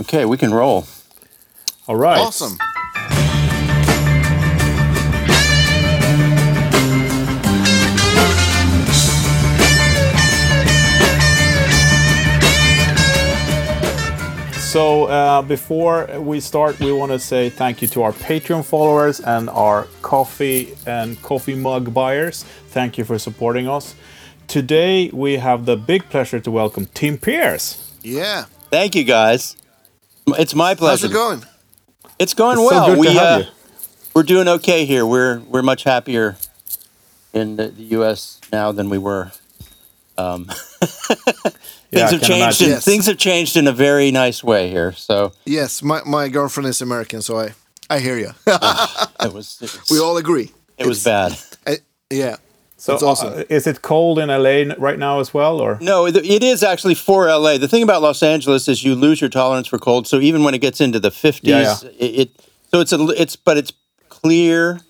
Okay, we can roll. All right. Awesome. So uh, before we start, we want to say thank you to our Patreon followers and our coffee and coffee mug buyers. Thank you for supporting us. Today we have the big pleasure to welcome Tim Pierce. Yeah. Thank you, guys. It's my pleasure. How's it going? It's going It's so well. good to we have uh, you. we're doing okay here. We're we're much happier in the, the U.S. now than we were. Um, Yeah, things have changed. In, Yes. Things have changed in a very nice way here. So Yes, my, my girlfriend is American, so I, I hear you. it was it was, we all agree. it was bad. I- yeah. So That's awesome. uh, is it cold in LA right now as well, or? No, it it is actually for LA. The thing about Los Angeles is you lose your tolerance for cold. So even when it gets into the 50s, Yeah, It, it so it's a it's but it's clear,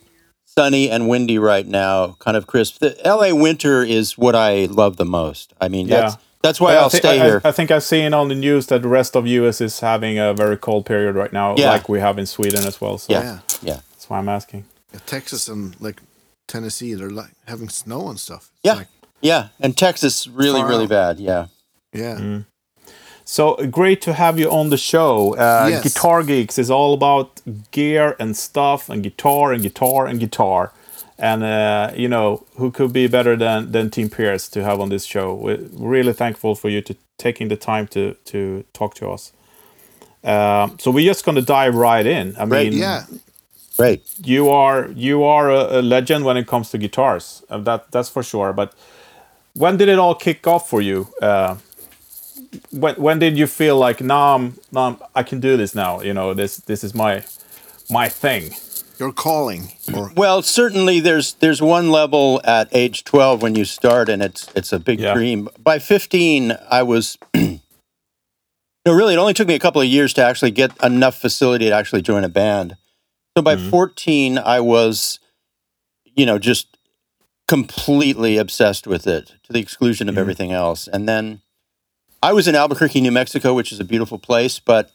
sunny and windy right now, kind of crisp. The LA winter is what I love the most. I mean, that's Yeah. that's why Yeah, I I'll thi- stay I, here. I, I think I've seen on the news that the rest of US is having a very cold period right now, Yeah. like we have in Sweden as well. So yeah. Yeah. Yeah. that's why I'm asking. Yeah, Texas and like Tennessee, they're like having snow and stuff. It's Yeah. Like, Yeah. And Texas really Far really out. bad. Yeah. yeah. Mm. So great to have you on the show. Uh, Yes. Guitar Geeks is all about gear and stuff, and guitar and guitar and guitar. And uh, you know who could be better than than Tim Pierce to have on this show? We're really thankful for you to taking the time to to talk to us. Um, so we're just gonna dive right in. I Right, mean, Yeah. Great. you are you are a, a legend when it comes to guitars. Uh, that that's for sure. But when did it all kick off for you? Uh, when when did you feel like now I'm, now I'm, I can do this now? You know this this is my my thing. Your calling. Or Well, certainly there's there's one level at age 12 when you start and it's it's a big Yeah. dream. By 15 I was No, really it only took me a couple of years to actually get enough facility to actually join a band. So by 14 I was you know just completely obsessed with it to the exclusion of everything else. And then I was in Albuquerque, New Mexico, which is a beautiful place, but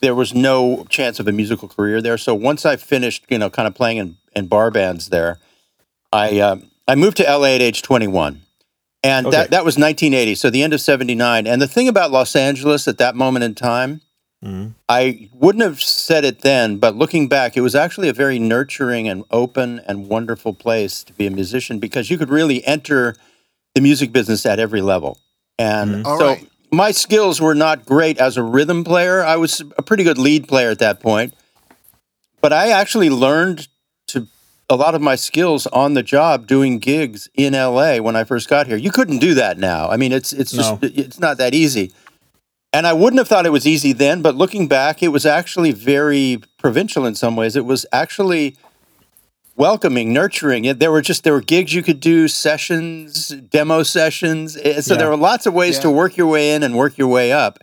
there was no chance of a musical career there. So once I finished, you know, kind of playing in, in bar bands there, I um, I moved to LA at age 21, and Okay. that that was 1980, so the end of 79. And the thing about Los Angeles at that moment in time, Mhm. I wouldn't have said it then, but looking back, it was actually a very nurturing and open and wonderful place to be a musician because you could really enter the music business at every level. And All so right. my skills were not great as a rhythm player. I was a pretty good lead player at that point. But I actually learned to a lot of my skills on the job doing gigs in LA when I first got here. You couldn't do that now. I mean, it's it's just No. it's not that easy. And I wouldn't have thought it was easy then, but looking back, it was actually very provincial in some ways. It was actually welcoming, nurturing. It- There were just there were gigs you could do, sessions, demo sessions. Eh, So Yeah. there were lots of ways to work your way in and work your way up.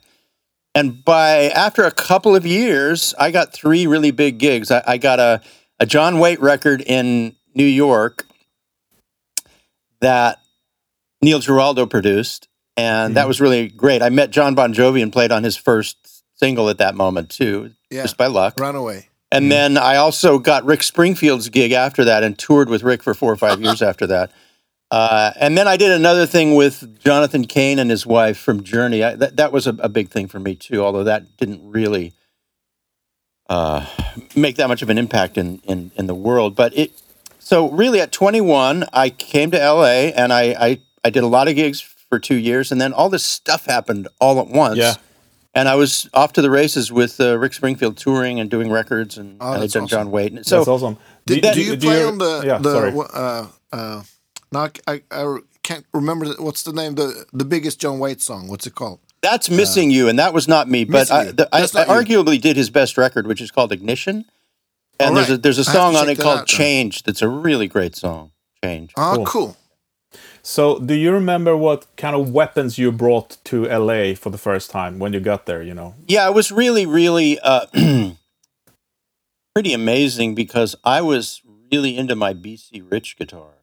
And by after a couple of years, I got three really big gigs. I, I got a, a John Waite record in New York that Neil Giraldo produced, and that was really great. I met John Bon Jovi and played on his first single at that moment too, Yeah. just by luck. Runaway. And then I also got Rick Springfield's gig after that and toured with Rick for four or five years after that. Uh, and then I did another thing with Jonathan Cain and his wife from Journey. I, that, that was a, a big thing for me too, although that didn't really uh, make that much of an impact in, in, in the world. But it, so really at 21, I came to LA and I, I, I did a lot of gigs for two years. And then all this stuff happened all at once. Yeah. And I was off to the races with uh, Rick Springfield touring and doing records, and Oh, I had done awesome. John Waite. So That's awesome. Do, that- do you play on the yeah? the sorry. uh uh? Now I, I can't remember the, what's the name the the biggest John Waite song. What's it called? that's missing you, and that was not me. But I, the, I, That's I arguably did his best record, which is called Ignition. And All there's a there's a I have to song on it called out then. Change. That's a really great song. Change. Oh, Cool. cool. So, do you remember what kind of weapons you brought to LA for the first time when you got there? You know, Yeah, it was really, really uh, pretty amazing because I was really into my BC Rich guitar,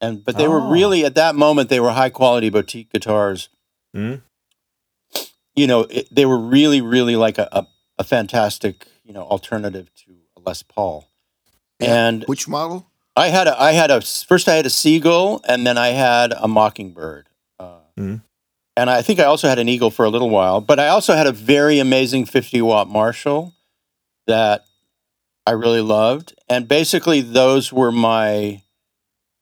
and but they were Oh. really at that moment they were high quality boutique guitars. Mhm. you know, it, they were really, really like a, a, a fantastic, you know, alternative to a Les Paul. Yeah. And Which model? I had a, I had a first I had a seagull and then I had a mockingbird, uh, Mhm. and I think I also had an eagle for a little while. But I also had a very amazing fifty watt Marshall that I really loved, and basically those were my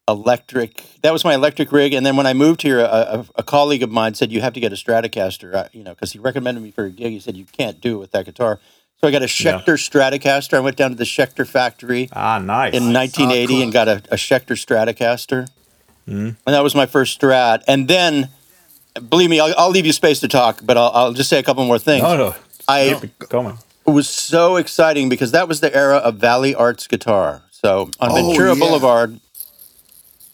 electric. That was my electric rig. And then when I moved here, a, a, a colleague of mine said you have to get a Stratocaster, uh, you know, because he recommended me for a gig. He said you can't do it with that guitar. So I got a Yeah. Schecter Stratocaster. I went down to the Schecter factory Ah, nice. in 1980 cool. and got a, a Schecter Stratocaster. Mhm. And that was my first Strat. And then, believe me, I'll, I'll leave you space to talk, but I'll, I'll just say a couple more things. no, no. I Keep it going. it was so exciting because that was the era of Valley Arts guitar. So on Oh, Ventura yeah. Boulevard.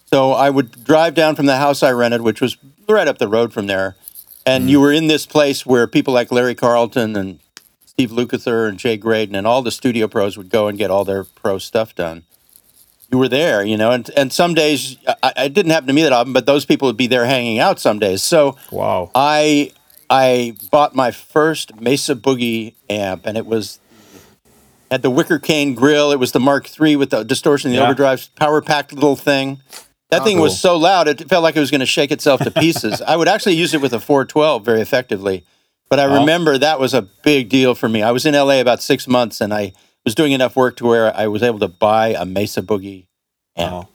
So I would drive down from the house I rented, which was right up the road from there. And you were in this place where people like Larry Carlton and Steve Lukather and Jay Graydon and all the studio pros would go and get all their pro stuff done. You were there, you know, and, and some days I, I didn't happen to me that often, but those people would be there hanging out some days. So Wow. I I bought my first Mesa Boogie amp, and it was had the wicker cane grill. It was the Mark III with the distortion, the Yeah. overdrive, power packed little thing. That Oh, thing was so loud it felt like it was going to shake itself to pieces. I would actually use it with a 412 very effectively, but I remember that was a big deal for me. I was in LA about six months, and I was doing enough work to where I was able to buy a Mesa Boogie amp. Wow.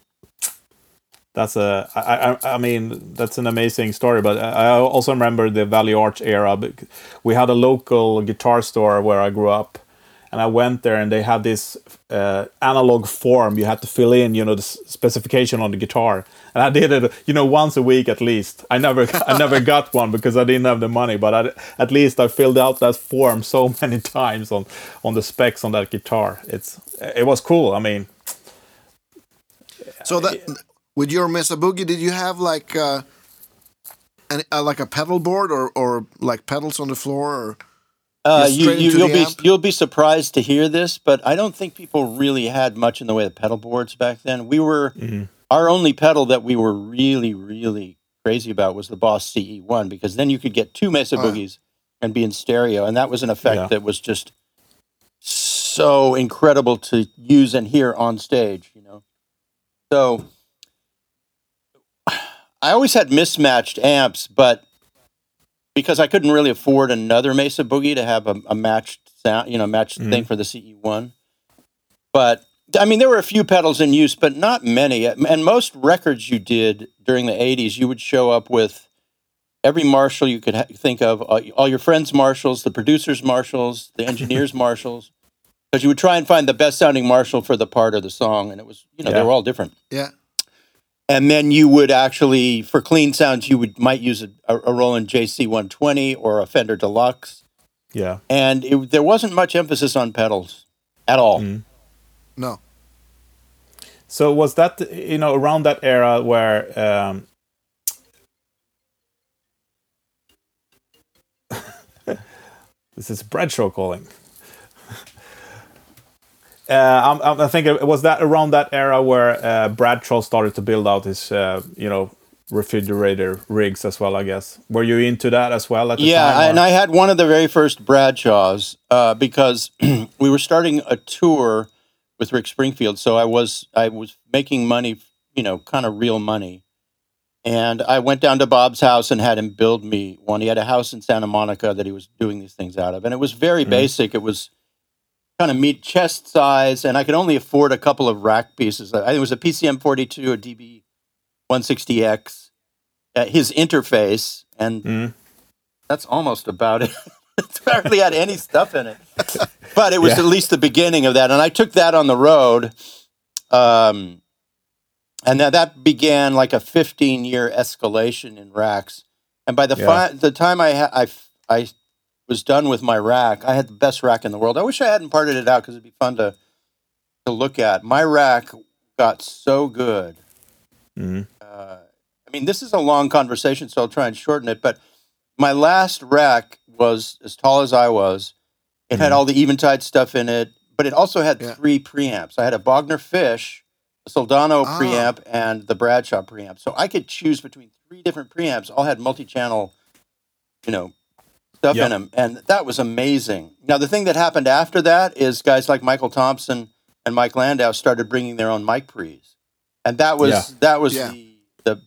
That's a. I, I. I mean, that's an amazing story. But I I also remember the Valley Arts era. We had a local guitar store where I grew up, and I went there, and they had this uh, analog form you had to fill in. You know, the specification on the guitar, and I did it. You know, once a week at least. I never. I never got one because I didn't have the money. But I, at least I filled out that form so many times on on the specs on that guitar. It's. It was cool. I mean. So that with your Mesa Boogie, did you have like uh, an, uh, like a pedal board or or like pedals on the floor? Or Uh, you, you, you'll be amp? you'll be surprised to hear this, but I don't think people really had much in the way of pedal boards back then. We were our only pedal that we were really really crazy about was the Boss CE one because then you could get two Mesa yeah. boogies and be in stereo, and that was an effect Yeah. that was just so incredible to use and hear on stage. You know, so I always had mismatched amps, but because I couldn't really afford another Mesa Boogie to have a, a matched sound, you know, matched Mhm. thing for the CE one. But I mean, there were a few pedals in use, but not many. And most records you did during the '80s, you would show up with every Marshall you could ha- think of, all, all your friends' Marshalls, the producers' Marshalls, the engineers' Marshalls, because you would try and find the best sounding Marshall for the part of the song, and it was, you know, they were all different yeah, and then you would actually for clean sounds you would might use a, a Roland JC 120 or a Fender Deluxe, Yeah. and it, there wasn't much emphasis on pedals at all. Mm. No, So was that you know around that era where um, this is Bradshaw calling? uh, I'm, I'm, I think it was that around that era where uh, Bradshaw started to build out his uh, you know refrigerator rigs as well. I guess were you into that as well at the Yeah, time? and I had one of the very first Bradshaws uh, because we were starting a tour with Rick Springfield, so I was I was making money, you know, kind of real money. And I went down to Bob's house and had him build me one. He had a house in Santa Monica that he was doing these things out of, and it was very Mhm. basic. It was kind of meet chest size, and I could only afford a couple of rack pieces. I think it was a PCM 42, a DB 160X, uh, his interface, and Mm. that's almost about it. it hardly had any stuff in it, but it was Yeah. at least the beginning of that. And I took that on the road, um, and that that began like a 15 year escalation in racks. And by the Yeah. fi- the time I, ha- I f- I was done with my rack, I had the best rack in the world. I wish I hadn't parted it out because it'd be fun to to look at. My rack got so good Mm. uh, I mean, this is a long conversation, so I'll try and shorten it. But my last rack was as tall as I was. It had Mhm. all the Eventide stuff in it, but it also had Yeah. three preamps. I had a Bogner Fish, a Soldano Ah. preamp, and the Bradshaw preamp. So I could choose between three different preamps. All had multi-channel, you know, stuff Yeah. in them, and that was amazing. Now the thing that happened after that is guys like Michael Thompson and Mike Landau started bringing their own mic pre's, and that was Yeah. that was Yeah. the, the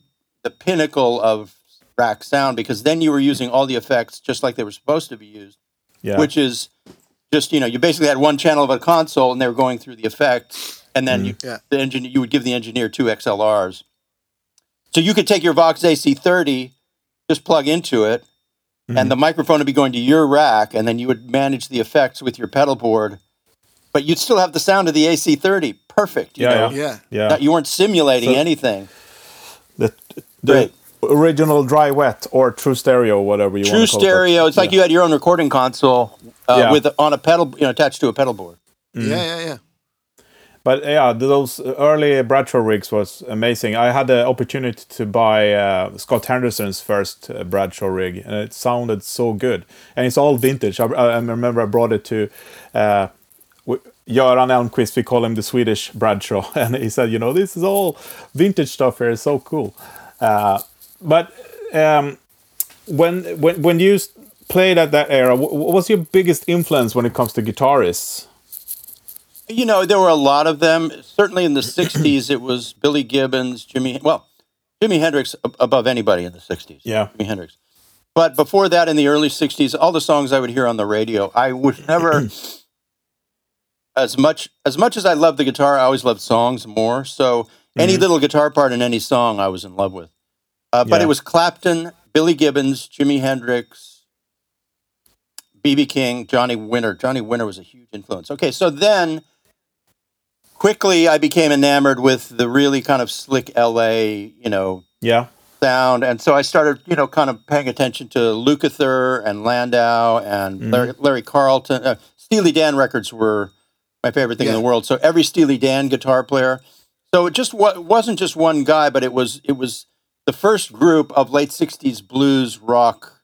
the pinnacle of rack sound because then you were using all the effects just like they were supposed to be used, Yeah. which is just you know you basically had one channel of a console and they were going through the effects, and then mm-hmm. you Yeah. the engineer you would give the engineer two XLRs, so you could take your Vox AC30, just plug into it and the mm-hmm. microphone would be going to your rack, and then you would manage the effects with your pedal board, but you'd still have the sound of the AC30. Perfect. You Yeah, know? Yeah. yeah. You weren't simulating So- anything. the the Great. Original dry wet or true stereo, whatever you True want to call stereo. It. It's like Yeah. you had your own recording console uh, Yeah. with on a pedal, you know, attached to a pedal board. Mm. Yeah, yeah, yeah. But yeah, those early Bradshaw rigs was amazing. I had the opportunity to buy uh, Scott Henderson's first uh, Bradshaw rig, and it sounded so good. And it's all vintage. I, I remember I brought it to uh, w- Göran Elmqvist. We call him the Swedish Bradshaw, and he said, "You know, this is all vintage stuff here. It's so cool." Uh, but um, when when when you played at that era, what was your biggest influence when it comes to guitarists? You know, there were a lot of them. Certainly in the '60s, it was Billy Gibbons, Jimmy. Well, Jimi Hendrix above anybody in the '60s. Yeah. Jimi Hendrix. But before that, in the early '60s, all the songs I would hear on the radio, I would never. as much as much as I loved the guitar, I always loved songs more. So any little guitar part in any song, I was in love with. Uh, but Yeah. it was Clapton, Billy Gibbons, Jimi Hendrix, BB King, Johnny Winter. Johnny Winter was a huge influence. Okay, so then quickly I became enamored with the really kind of slick LA, you know, Yeah, sound, and so I started, you know, kind of paying attention to Lukather and Landau and Larry, Larry Carlton. Uh, Steely Dan records were my favorite thing in the world. So every Steely Dan guitar player. So it just wa- wasn't just one guy, but it was it was the first group of late '60s blues rock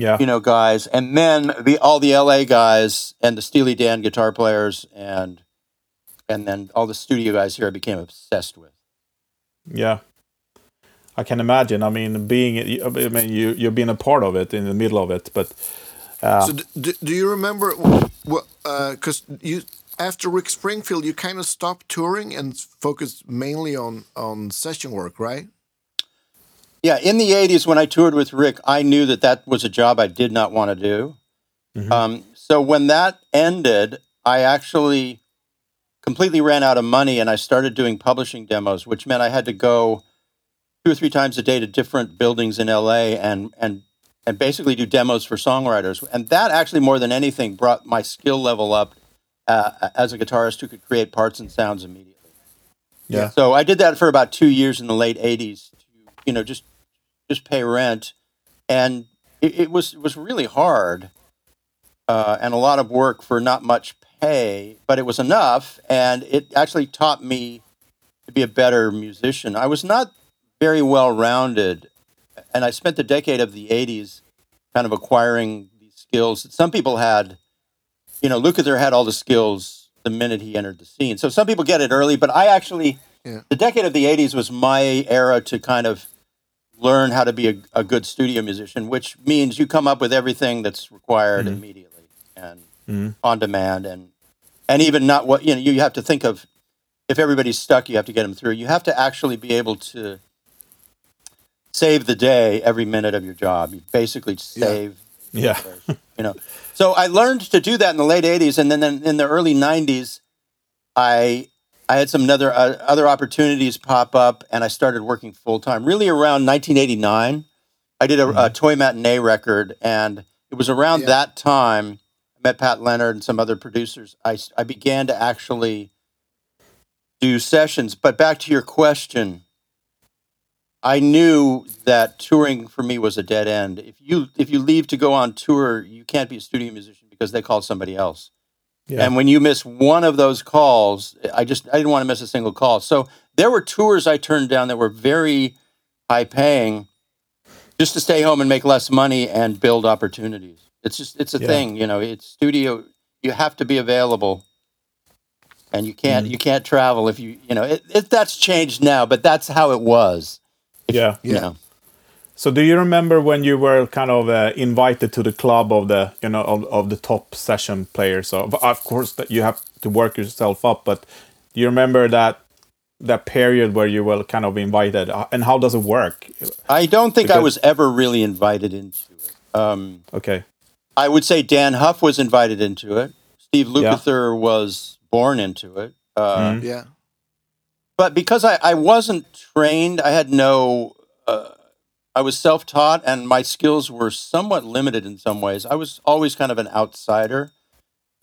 yeah, you know, guys, and then the all the LA guys and the Steely Dan guitar players and and then all the studio guys here I became obsessed with. Yeah, I can imagine. I mean, being I mean, you you've been a part of it in the middle of it, but uh, So, d- d- do you remember what? Because you after Rick Springfield, you kind of stopped touring and focused mainly on on session work, right? Yeah, in the '80s when I toured with Rick, I knew that that was a job I did not want to do. Um, so when that ended, I actually completely ran out of money, and I started doing publishing demos, which meant I had to go two or three times a day to different buildings in LA and and and basically do demos for songwriters. And that actually, more than anything, brought my skill level up uh, as a guitarist who could create parts and sounds immediately. yeah, So I did that for about two years in the late '80s to, you know, just just pay rent, and it, it was it was really hard, uh, and a lot of work for not much pay, but it was enough, and it actually taught me to be a better musician. I was not very well rounded, and I spent the decade of the '80s kind of acquiring these skills that some people had. You know, Lukather had all the skills the minute he entered the scene. So some people get it early, but I actually Yeah. the decade of the 80s was my era to kind of learn how to be a, a good studio musician which means you come up with everything that's required mm-hmm. immediately and mm-hmm. on demand and and even not what you know you have to think of if everybody's stuck you have to get them through. You have to actually be able to save the day every minute of your job. You basically save yeah, you know. So I learned to do that in the late '80s, and then in the early '90s, I I had some other uh, other opportunities pop up, and I started working full time. Really, around 1989, I did a, a toy matinee record, and it was around Yeah. that time I met Pat Leonard and some other producers. I I began to actually do sessions. But back to your question. I knew that touring for me was a dead end. If you if you leave to go on tour, you can't be a studio musician because they call somebody else. Yeah, And when you miss one of those calls, I just I didn't want to miss a single call. So there were tours I turned down that were very high paying just to stay home and make less money and build opportunities. It's just it's a Yeah. thing, you know, it's studio you have to be available. And you can't Mm-hmm. you can't travel if you you know it, it that's changed now, but that's how it was. yeah. You Yeah. know. So do you remember when you were kind of uh, invited to the club of the you know of, of the top session players? So of- of course that you have to work yourself up, but do you remember that that period where you were kind of invited, Uh, and how does it work? I don't think I was ever really invited into it. Um, Okay, I would say Dann Huff was invited into it. Steve Lukather was born into it. Uh, Mhm. Yeah. But because I, I wasn't trained, I had no. Uh, I was self taught, and my skills were somewhat limited in some ways. I was always kind of an outsider.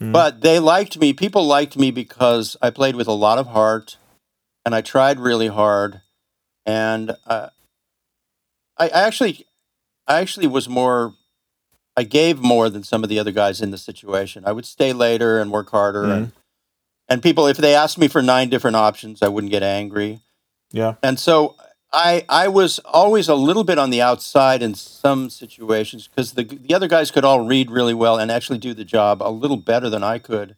Mm. But they liked me. People liked me because I played with a lot of heart, and I tried really hard, and uh, I, I actually, I actually was more. I gave more than some of the other guys in the situation. I would stay later and work harder, and and people, if they asked me for nine different options, I wouldn't get angry. yeah, And so I I was always a little bit on the outside in some situations because the the other guys could all read really well and actually do the job a little better than I could.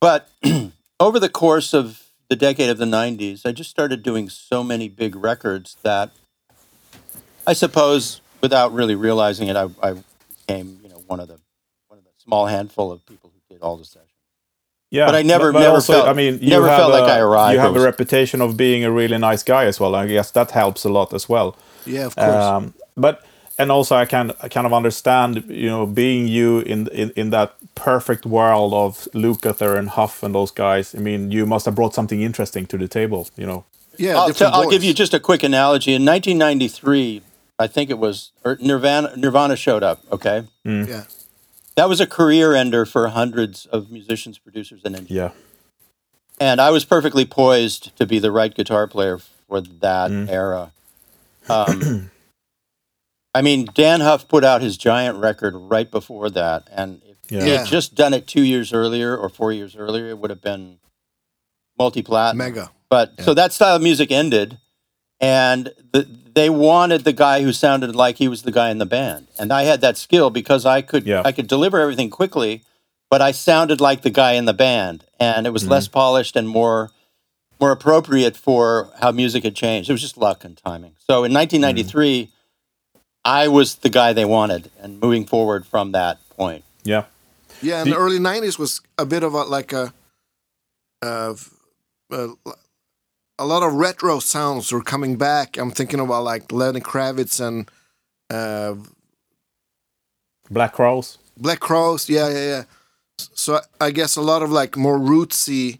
But over the course of the decade of the '90s, I just started doing so many big records that I suppose, without really realizing it, I, I became you know one of the one of the small handful of people who did all the sessions. Yeah. But I never- never felt- I mean, you never have felt a, like I arrived You have a reputation of being a really nice guy as well. I guess that helps a lot as well. Yeah, of course. Um, but and also I can I kind of understand you know being you in in, in that perfect world of Lukather and Huff and those guys. I mean, you must have brought something interesting to the table. You know. yeah, I'll, different tell- I'll give you just a quick analogy. In 1993, I think it was or Nirvana. Nirvana showed up. Okay, Yeah. That was a career ender for hundreds of musicians, producers, and engineers. Yeah. And I was perfectly poised to be the right guitar player for that Mm. era. Um, I mean, Dann Huff put out his giant record right before that, and if Yeah. he Yeah. had just done it two years earlier or four years earlier, it would have been multi-platinum. Mega. But Yeah. so that style of music ended, and the, they wanted the guy who sounded like he was the guy in the band, and I had that skill because I could Yeah. I could deliver everything quickly, but I sounded like the guy in the band, and it was less polished and more more appropriate for how music had changed. It was just luck and timing. So in 1993, I was the guy they wanted, and moving forward from that point. Yeah. Yeah, and Do- the early '90s was a bit of a like a, uh, uh, a lot of retro sounds were coming back. I'm thinking about like Lenny Kravitz and uh, Black Crowes. Black Crowes. Yeah, yeah, yeah. So I guess a lot of like more rootsy,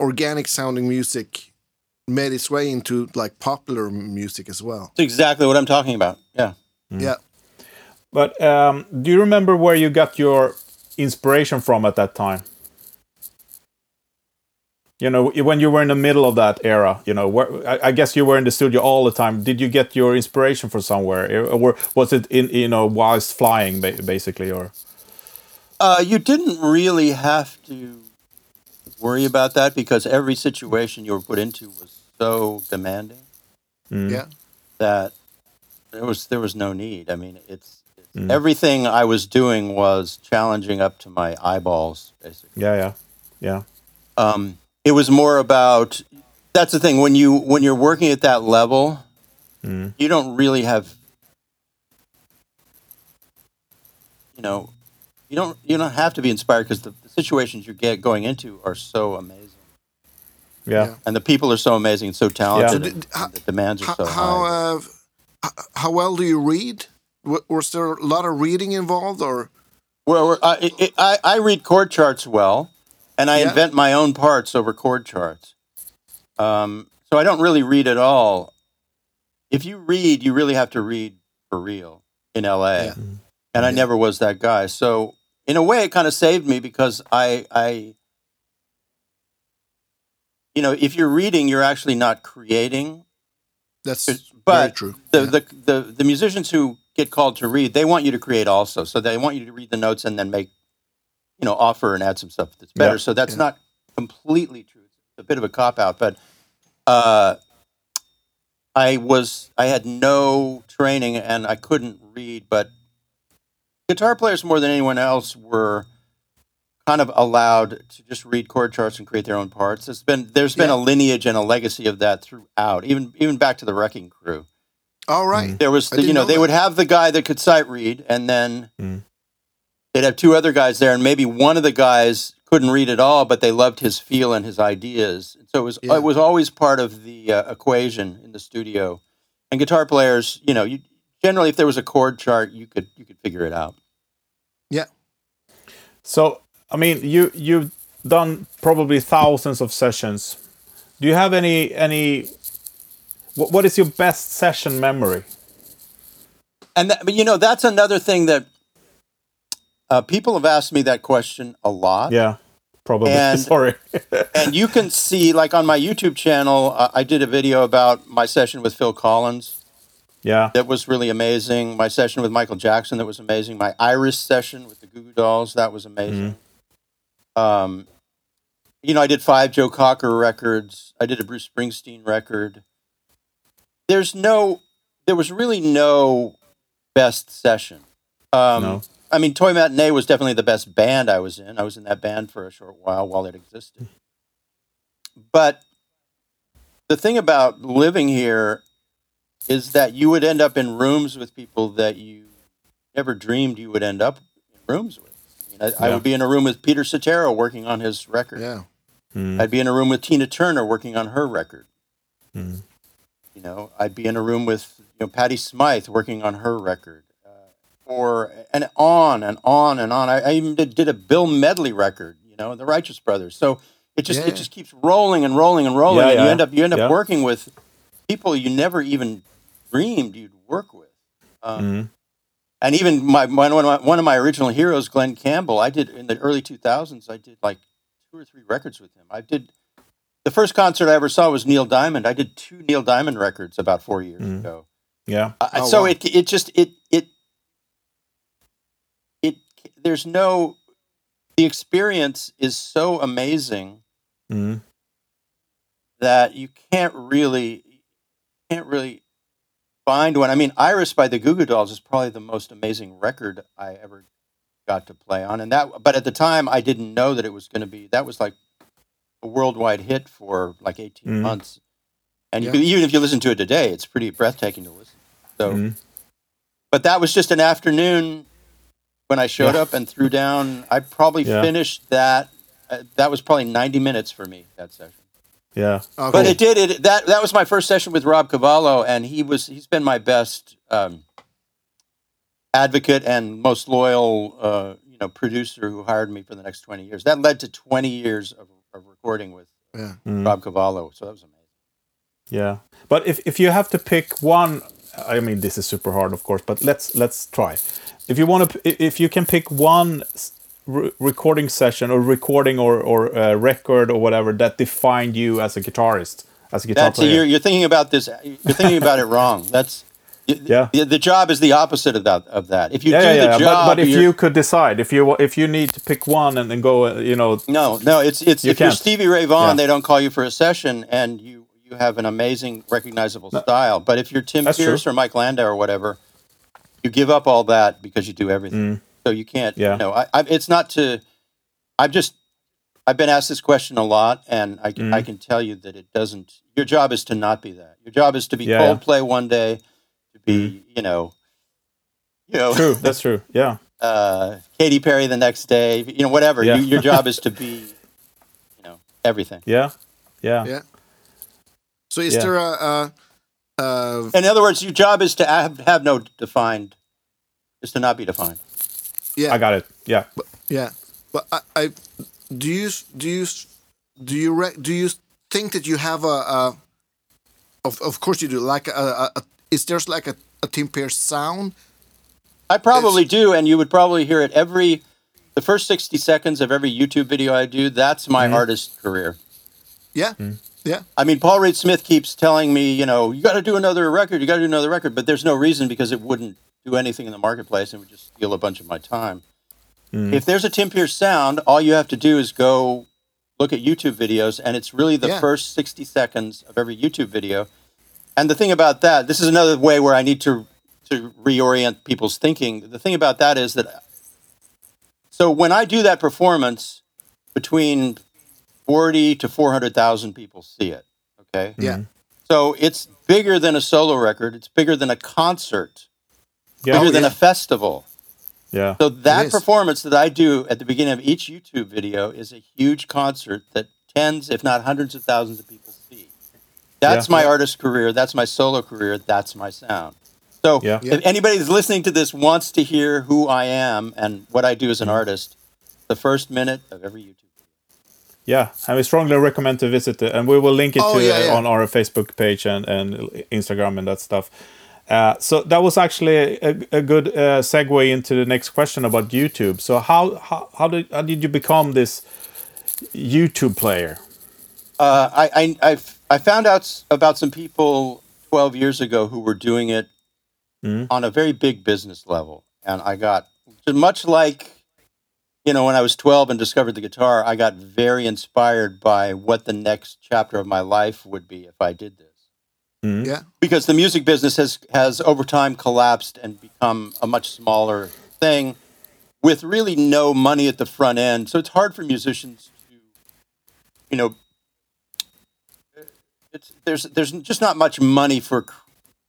organic sounding music made its way into like popular music as well. That's exactly what I'm talking about. Yeah. Yeah. But um, do you remember where you got your inspiration from at that time? You know, when you were in the middle of that era, you know, where, I, I guess you were in the studio all the time. Did you get your inspiration from somewhere, or was it in you know whilst flying, basically, or? Uh, you didn't really have to worry about that because every situation you were put into was so demanding Mm. Yeah. that there was there was no need. I mean, it's, it's Mm. everything I was doing was challenging up to my eyeballs, basically. Yeah, yeah, yeah, Um, it was more about that's the thing when you when you're working at that level, Mm. you don't really have you know you don't you don't have to be inspired because the, the situations you get going into are so amazing yeah. Yeah. and the people are so amazing and so talented So and, and the demands are How so how, high. uh, how well do you read? Was there a lot of reading involved, or well we're- I, I, I I read chord charts well and I Yeah. invent my own parts over chord charts um, so I don't really read at all if you read you really have to read for real in LA Yeah. and I Yeah. never was that guy. So in a way, it kind of saved me because I, I, you know, if you're reading, you're actually not creating. that's very But true? the, the the the musicians who get called to read, they want you to create also. So they want you to read the notes and then make, you know, offer and add some stuff that's better. So that's not completely true. It's a bit of a cop out, but uh, I was I had no training and I couldn't read, but guitar players more than anyone else were kind of allowed to just read chord charts and create their own parts. It's been there's been Yeah. a lineage and a legacy of that throughout, even even back to the Wrecking Crew. All right. There was, the, you know, know they would have the guy that could sight read, and then Mm. They'd have two other guys there, and maybe one of the guys couldn't read at all, but they loved his feel and his ideas. So it was, Yeah. it was always part of the uh, equation in the studio. And guitar players, you know, you generally, if there was a chord chart, you could you could figure it out. Yeah. So, I mean, you you've done probably thousands of sessions. Do you have any any? What, what is your best session memory? And that, but you know, that's another thing that uh, people have asked me that question a lot. Yeah, probably. And- Sorry. and you can see, like on my YouTube channel, uh, I did a video about my session with Phil Collins. yeah. That was really amazing. My session with Michael Jackson, that was amazing. My Iris session with the Goo Goo Dolls, that was amazing. Um, you know, I did five Joe Cocker records. I did a Bruce Springsteen record. There's no, there was really no best session. Um, No. I mean, Toy Matinee was definitely the best band I was in. I was in that band for a short while while it existed. But the thing about living here is that you would end up in rooms with people that you never dreamed you would end up in rooms with. I, mean, I, I would be in a room with Peter Cetera working on his record. Yeah. Mm, I'd be in a room with Tina Turner working on her record. mm, You know, I'd be in a room with you know Patty Smyth working on her record, or and on and on and on. I, I even did, did a Bill Medley record. You know, the Righteous Brothers. So it just Yeah. it just keeps rolling and rolling and rolling, Yeah, and you end up you end up working with people you never even dreamed you'd work with. Um, mm. and even my one of my one of my original heroes, Glen Campbell, I did in the early two thousands. I did like two or three records with him. I did the first concert I ever saw was Neil Diamond. I did two Neil Diamond records about four years Mhm. ago. Yeah. Uh, Oh, so wow. it it just it it there's no the experience is so amazing Mm, that you can't really can't really find one. I mean, Iris by the Goo Goo Dolls is probably the most amazing record I ever got to play on, and that. But at the time, I didn't know that it was going to be. That was like a worldwide hit for like 18 Mhm. months, and you Yeah. can, even if you listen to it today, it's pretty breathtaking to listen. So, mm. but that was just an afternoon when I showed Yeah. up and threw down. I probably Yeah. finished that. Uh, that was probably 90 minutes for me that session. Yeah. Okay. But it did it that that was my first session with Rob Cavallo, and he was he's been my best um, advocate and most loyal uh, you know producer who hired me for the next twenty years. That led to twenty years of, of recording with yeah. Mm. Rob Cavallo, so that was amazing. Yeah, but if if you have to pick one, I mean this is super hard, of course, but let's let's try. If you want to, if you can pick one re- recording session or recording or or uh, record or whatever that defined you as a guitarist, as a guitar That's player. you're, you're thinking about this. You're thinking about it wrong. That's Yeah. The, the job is the opposite of that. Of that. If you yeah, do yeah, yeah. the job, but, but if you're- could decide, if you if you need to pick one and then go, uh, you know, No, no, it's it's You if you're can't. Stevie Ray Vaughan, Yeah. they don't call you for a session, and you you have an amazing, recognizable style. But if you're Tim That's Pierce true. or Mike Landau or whatever, you give up all that because you do everything. So you can't. Mm. Yeah. You know, I, I, it's not to. I've just. I've been asked this question a lot, and I can I Mm. can tell you that it doesn't. Your job is to not be that. Your job is to be Yeah, yeah. Coldplay one day, to be you know. You know, true, that's true. Yeah, uh, Katy Perry the next day, you know, whatever. Yeah. You, your job is to be, you know, everything. yeah, yeah, Yeah. So is Yeah. there a, a, a In other words, your job is to have, have no defined, is to not be defined. yeah I got it. Yeah, yeah? But I, I do you do you do you re, do you think that you have a, a of of course you do like a, a, a is there's like a, a Tim Pierce sound? I probably do, and you would probably hear it every, the first 60 seconds of every YouTube video I do. That's my mm-hmm. artist career. Yeah, mm-hmm. Yeah, I mean, Paul Reed Smith keeps telling me, you know, you got to do another record, you got to do another record, but there's no reason because it wouldn't do anything in the marketplace and would just steal a bunch of my time. Hmm. If there's a Tim Pierce sound, all you have to do is go look at YouTube videos, and it's really the Yeah. first 60 seconds of every YouTube video. And the thing about that, this is another way where I need to to reorient people's thinking. The thing about that is that so when I do that performance, between 40 to 400,000 people see it. Okay. yeah, So it's bigger than a solo record. It's bigger than a concert. Yeah. Bigger Oh, than yeah. a festival. Yeah. So that performance that I do at the beginning of each YouTube video is a huge concert that tens, if not hundreds of thousands of people see. That's Yeah. my artist career. That's my solo career. That's my sound. So Yeah. Yeah. if anybody that's listening to this wants to hear who I am and what I do as an Mm-hmm. artist, the first minute of every YouTube. Yeah, and we strongly recommend to visit it, and we will link it Oh, to yeah, uh, yeah. on our Facebook page and, and Instagram and that stuff. Uh, so that was actually a, a good uh, segue into the next question about YouTube. So how how, how did how did you become this YouTube player? Uh, I, I, I, I found out about some people 12 years ago who were doing it Mhm. on a very big business level. And I got, much like, you know, when I was 12 and discovered the guitar, I got very inspired by what the next chapter of my life would be if I did this. Mhm. Yeah. Because the music business has, has over time collapsed and become a much smaller thing with really no money at the front end. So it's hard for musicians to, you know, it's there's there's just not much money for cr-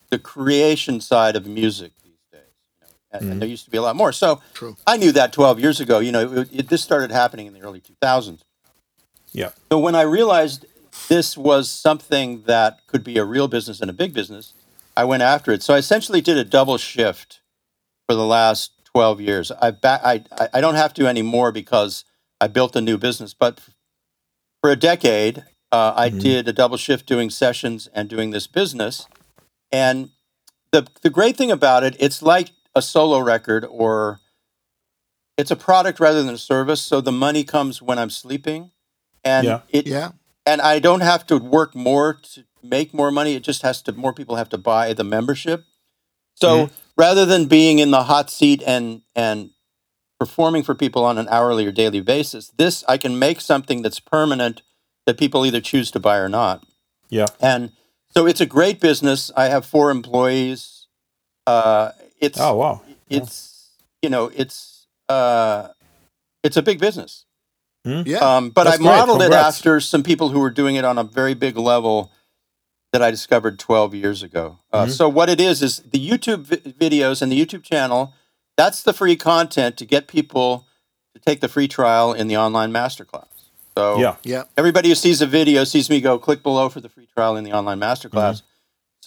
the creation side of music these days. You know, and, and there used to be a lot more. So True. I knew that 12 years ago. You know, it, it, this started happening in the early 2000s. Yeah. So when I realized this was something that could be a real business and a big business, I went after it. So I essentially did a double shift for the last 12 years. I ba- I I- I don't have to anymore because I built a new business. But for a decade, uh, I did a double shift doing sessions and doing this business. And the the great thing about it, it's like a solo record or it's a product rather than a service. So the money comes when I'm sleeping, and Yeah. it Yeah. and I don't have to work more to make more money. It just has to more people have to buy the membership. So rather than being in the hot seat and and performing for people on an hourly or daily basis, this I can make something that's permanent that people either choose to buy or not. Yeah. And so it's a great business. I have four employees. Uh, it's Oh wow. it's you know it's uh, it's a big business. Yeah. Um, but That's I modeled it after some people who were doing it on a very big level that I discovered 12 years ago. Uh, Mhm. So what it is is the YouTube vi- videos and the YouTube channel. That's the free content to get people to take the free trial in the online masterclass. So Yeah. yeah. everybody who sees a video sees me go click below for the free trial in the online masterclass. Mm-hmm.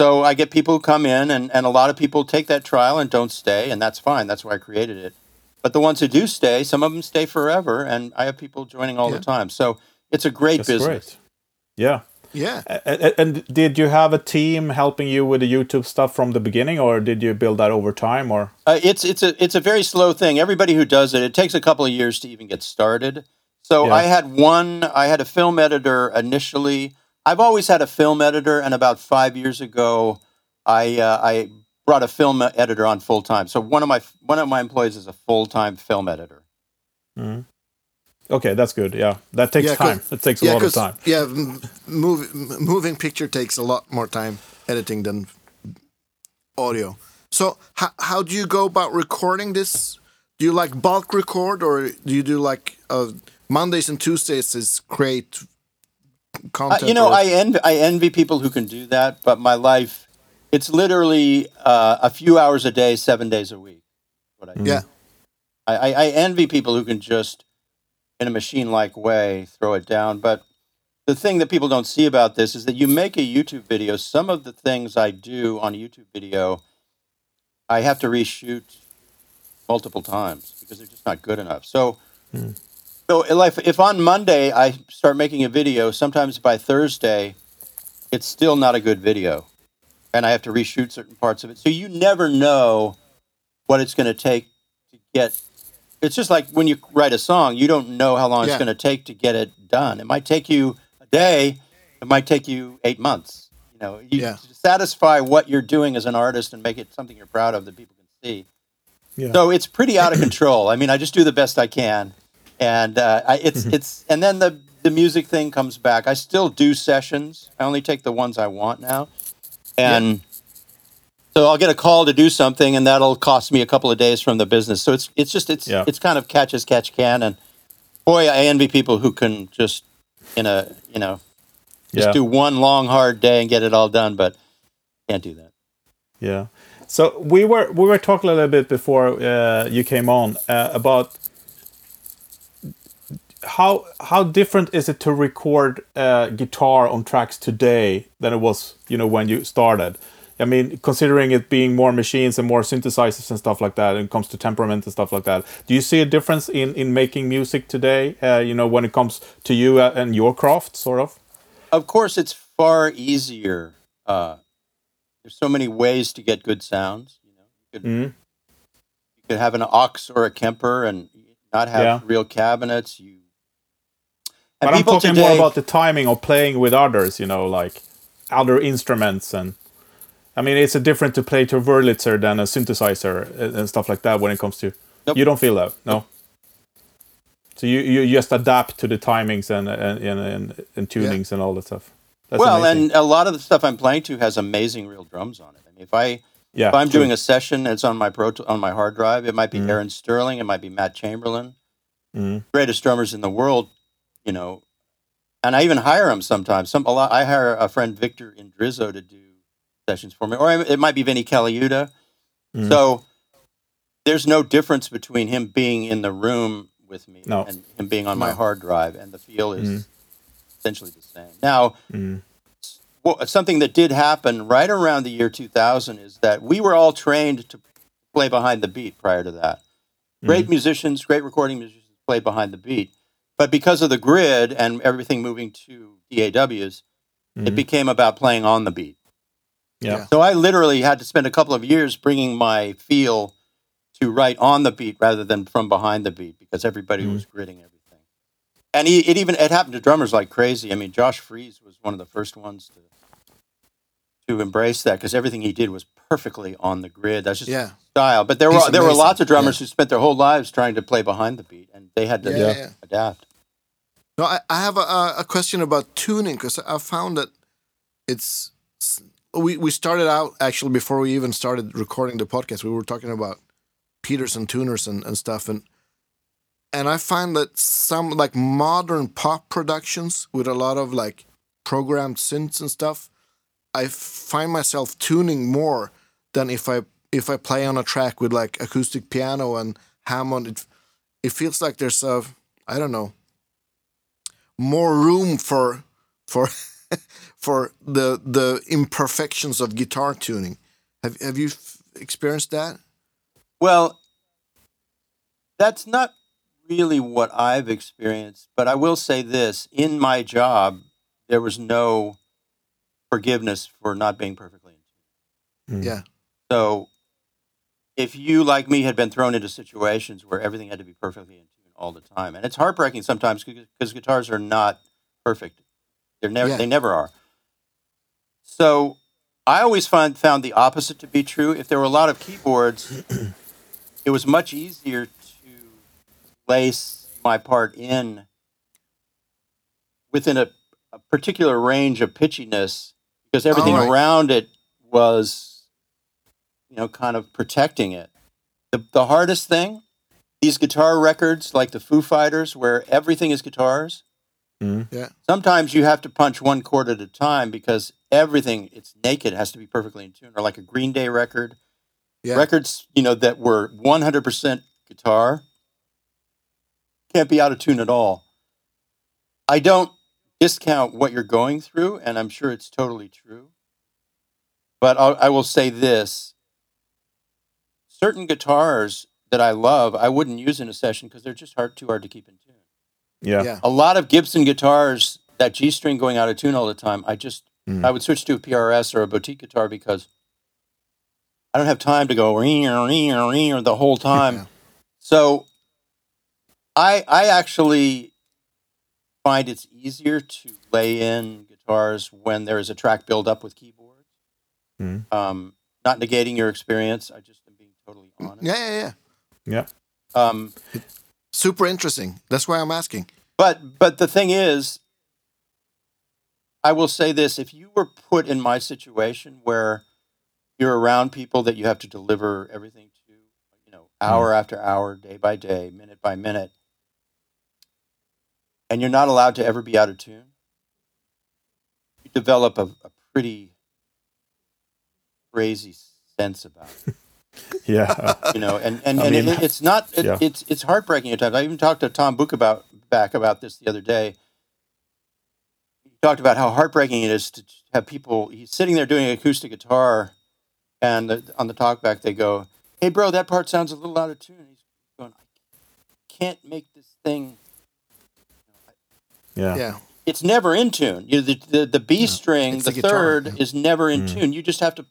So I get people who come in, and, and a lot of people take that trial and don't stay, and that's fine. That's why I created it. But the ones who do stay, some of them stay forever, and I have people joining all Yeah. the time. So it's a great That's business. great. Yeah. Yeah. A- a- And did you have a team helping you with the YouTube stuff from the beginning, or did you build that over time? Or Uh, it's it's a it's a very slow thing. Everybody who does it, it takes a couple of years to even get started. So Yeah. I had one. I had a film editor initially. I've always had a film editor, and about five years ago, I uh, I brought a film editor on full time. So one of my one of my employees is a full time film editor. okay, that's good. Yeah, that takes Yeah, 'cause- time. It takes a yeah, lot of time. Yeah, m- move, m- moving picture takes a lot more time editing than audio. So, how, how do you go about recording this? Do you like bulk record, or do you do like uh, Mondays and Tuesdays is create Uh, you know, or- I envy I envy people who can do that, but my life, it's literally uh, a few hours a day, seven days a week. What I do. yeah, I, I, I envy people who can just, in a machine like way, throw it down. But the thing that people don't see about this is that you make a YouTube video. Some of the things I do on a YouTube video, I have to reshoot multiple times because they're just not good enough. So, so if, if on Monday I start making a video, sometimes by Thursday, it's still not a good video. And I have to reshoot certain parts of it. So you never know what it's going to take to get it's just like when you write a song you don't know how long Yeah. it's going to take to get it done it might take you a day it might take you eight months you know you Yeah. to satisfy what you're doing as an artist and make it something you're proud of that people can see Yeah. so it's pretty out of control i mean i just do the best i can and uh, I, it's it's and then the the music thing comes back i still do sessions i only take the ones i want now and so I'll get a call to do something, and that'll cost me a couple of days from the business. So it's it's just it's Yeah. it's kind of catch as catch can, and boy, I envy people who can just in a you know Just Yeah. do one long hard day and get it all done, but can't do that. Yeah. So we were we were talking a little bit before uh, you came on uh, about how how different is it to record uh, guitar on tracks today than it was you know when you started. I mean, considering it being more machines and more synthesizers and stuff like that, and it comes to temperament and stuff like that. Do you see a difference in in making music today? Uh, you know, when it comes to you uh, and your craft, sort of. Of course, it's far easier. Uh, there's so many ways to get good sounds. You know, you could, Mhm. you could have an aux or a Kemper and not have Yeah. real cabinets. You but I'm talking today, more about the timing of playing with others, you know, like other instruments and. I mean, it's a different to play to a Wurlitzer than a synthesizer and and stuff like that when it comes to. Nope. You don't feel that, no. So you, you just adapt to the timings and and and, and, and tunings and all that stuff. That's well, amazing. and a lot of the stuff I'm playing to has amazing real drums on it. I mean, if I yeah, if I'm true. doing a session, it's on my pro on my hard drive. It might be Mhm. Aaron Sterling, it might be Matt Chamberlain, Mhm. greatest drummers in the world. You know, and I even hire them sometimes. Some a lot. I hire a friend Victor Indrizzo to do sessions for me, or it might be Vinnie Colaiuta. Mhm. So there's no difference between him being in the room with me No. and him being on my hard drive, and the feel is Mhm. essentially the same. Now, Mhm. well, something that did happen right around the year 2000 is that we were all trained to play behind the beat prior to that. Great Mm-hmm. musicians, great recording musicians play behind the beat. But because of the grid and everything moving to DAWs, it Mhm. became about playing on the beat. yeah. So I literally had to spend a couple of years bringing my feel to write on the beat rather than from behind the beat because everybody Mhm. was gridding everything. And he, it even it happened to drummers like crazy. I mean, Josh Freese was one of the first ones to to embrace that because everything he did was perfectly on the grid. That's just Yeah. style. But there He's were there were lots of drummers who spent their whole lives trying to play behind the beat, and they had to Yeah, yeah. adapt. No, I, I have a, a- question about tuning because I found that it's we we started out actually before we even started recording the podcast. We were talking about Peterson tuners and, and stuff, and and I find that some like modern pop productions with a lot of like programmed synths and stuff, I find myself tuning more than if I if I play on a track with like acoustic piano and Hammond. It it feels like there's a I don't know more room for for for the the imperfections of guitar tuning. Have have you f- experienced that? Well, that's not really what I've experienced, but I will say this: in my job, there was no forgiveness for not being perfectly in tune. Mhm. Yeah. So, if you, like me, had been thrown into situations where everything had to be perfectly in tune all the time, and it's heartbreaking sometimes because guitars are not perfect. They're never. Yeah. They never are. So, I always find found the opposite to be true. If there were a lot of keyboards, it was much easier to lace my part in within a, a particular range of pitchiness because everything Alright. around it was, you know, kind of protecting it. The, the hardest thing, these guitar records like the Foo Fighters, where everything is guitars, Mhm. Yeah. sometimes you have to punch one chord at a time because everything, it's naked, has to be perfectly in tune. Or like a Green Day record, Yeah. records, you know, that were 100% guitar can't be out of tune at all. I don't discount what you're going through, and I'm sure it's totally true. But I'll, I will say this certain guitars that I love, I wouldn't use in a session because they're just hard, too hard to keep in tune. Yeah. Yeah. A lot of Gibson guitars, that G string going out of tune all the time, I just, Mm. I would switch to a PRS or a boutique guitar because I don't have time to go ring ring ring the whole time. Yeah. So I I actually find it's easier to lay in guitars when there is a track build up with keyboards. Mhm. Um, not negating your experience. I just am being totally honest. Yeah, yeah, yeah. Yeah. Um, Super interesting. That's why I'm asking. but but the thing is, I will say this: if you were put in my situation where you're around people that you have to deliver everything to, you know, hour after hour, day by day, minute by minute, and you're not allowed to ever be out of tune, you develop a, a pretty crazy sense about it. yeah. you know, and and, I and mean, it, it's not it, yeah. it's it's heartbreaking at times. I even talked to Tom Book about back about this the other day. He talked about how heartbreaking it is to have people. He's sitting there doing acoustic guitar, and the, on the talkback they go, "Hey, bro, that part sounds a little out of tune." He's going, "I can't make this thing." Yeah. Yeah. It's never in tune. You know, the, the the B string, It's the, the guitar, third, yeah. is never in Mm. tune. You just have to,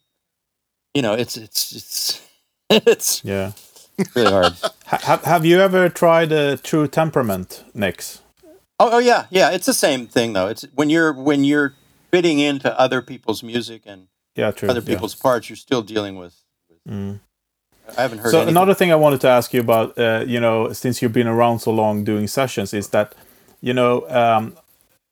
you know, it's it's it's it's Yeah. really hard. Have Have you ever tried a True Temperament necks? Oh, oh yeah, yeah. It's the same thing though. It's when you're when you're fitting into other people's music and Yeah, true. other yeah. people's parts, you're still dealing with. with Mm. I haven't heard. So anything. another thing I wanted to ask you about, uh, you know, since you've been around so long doing sessions, is that, you know, um,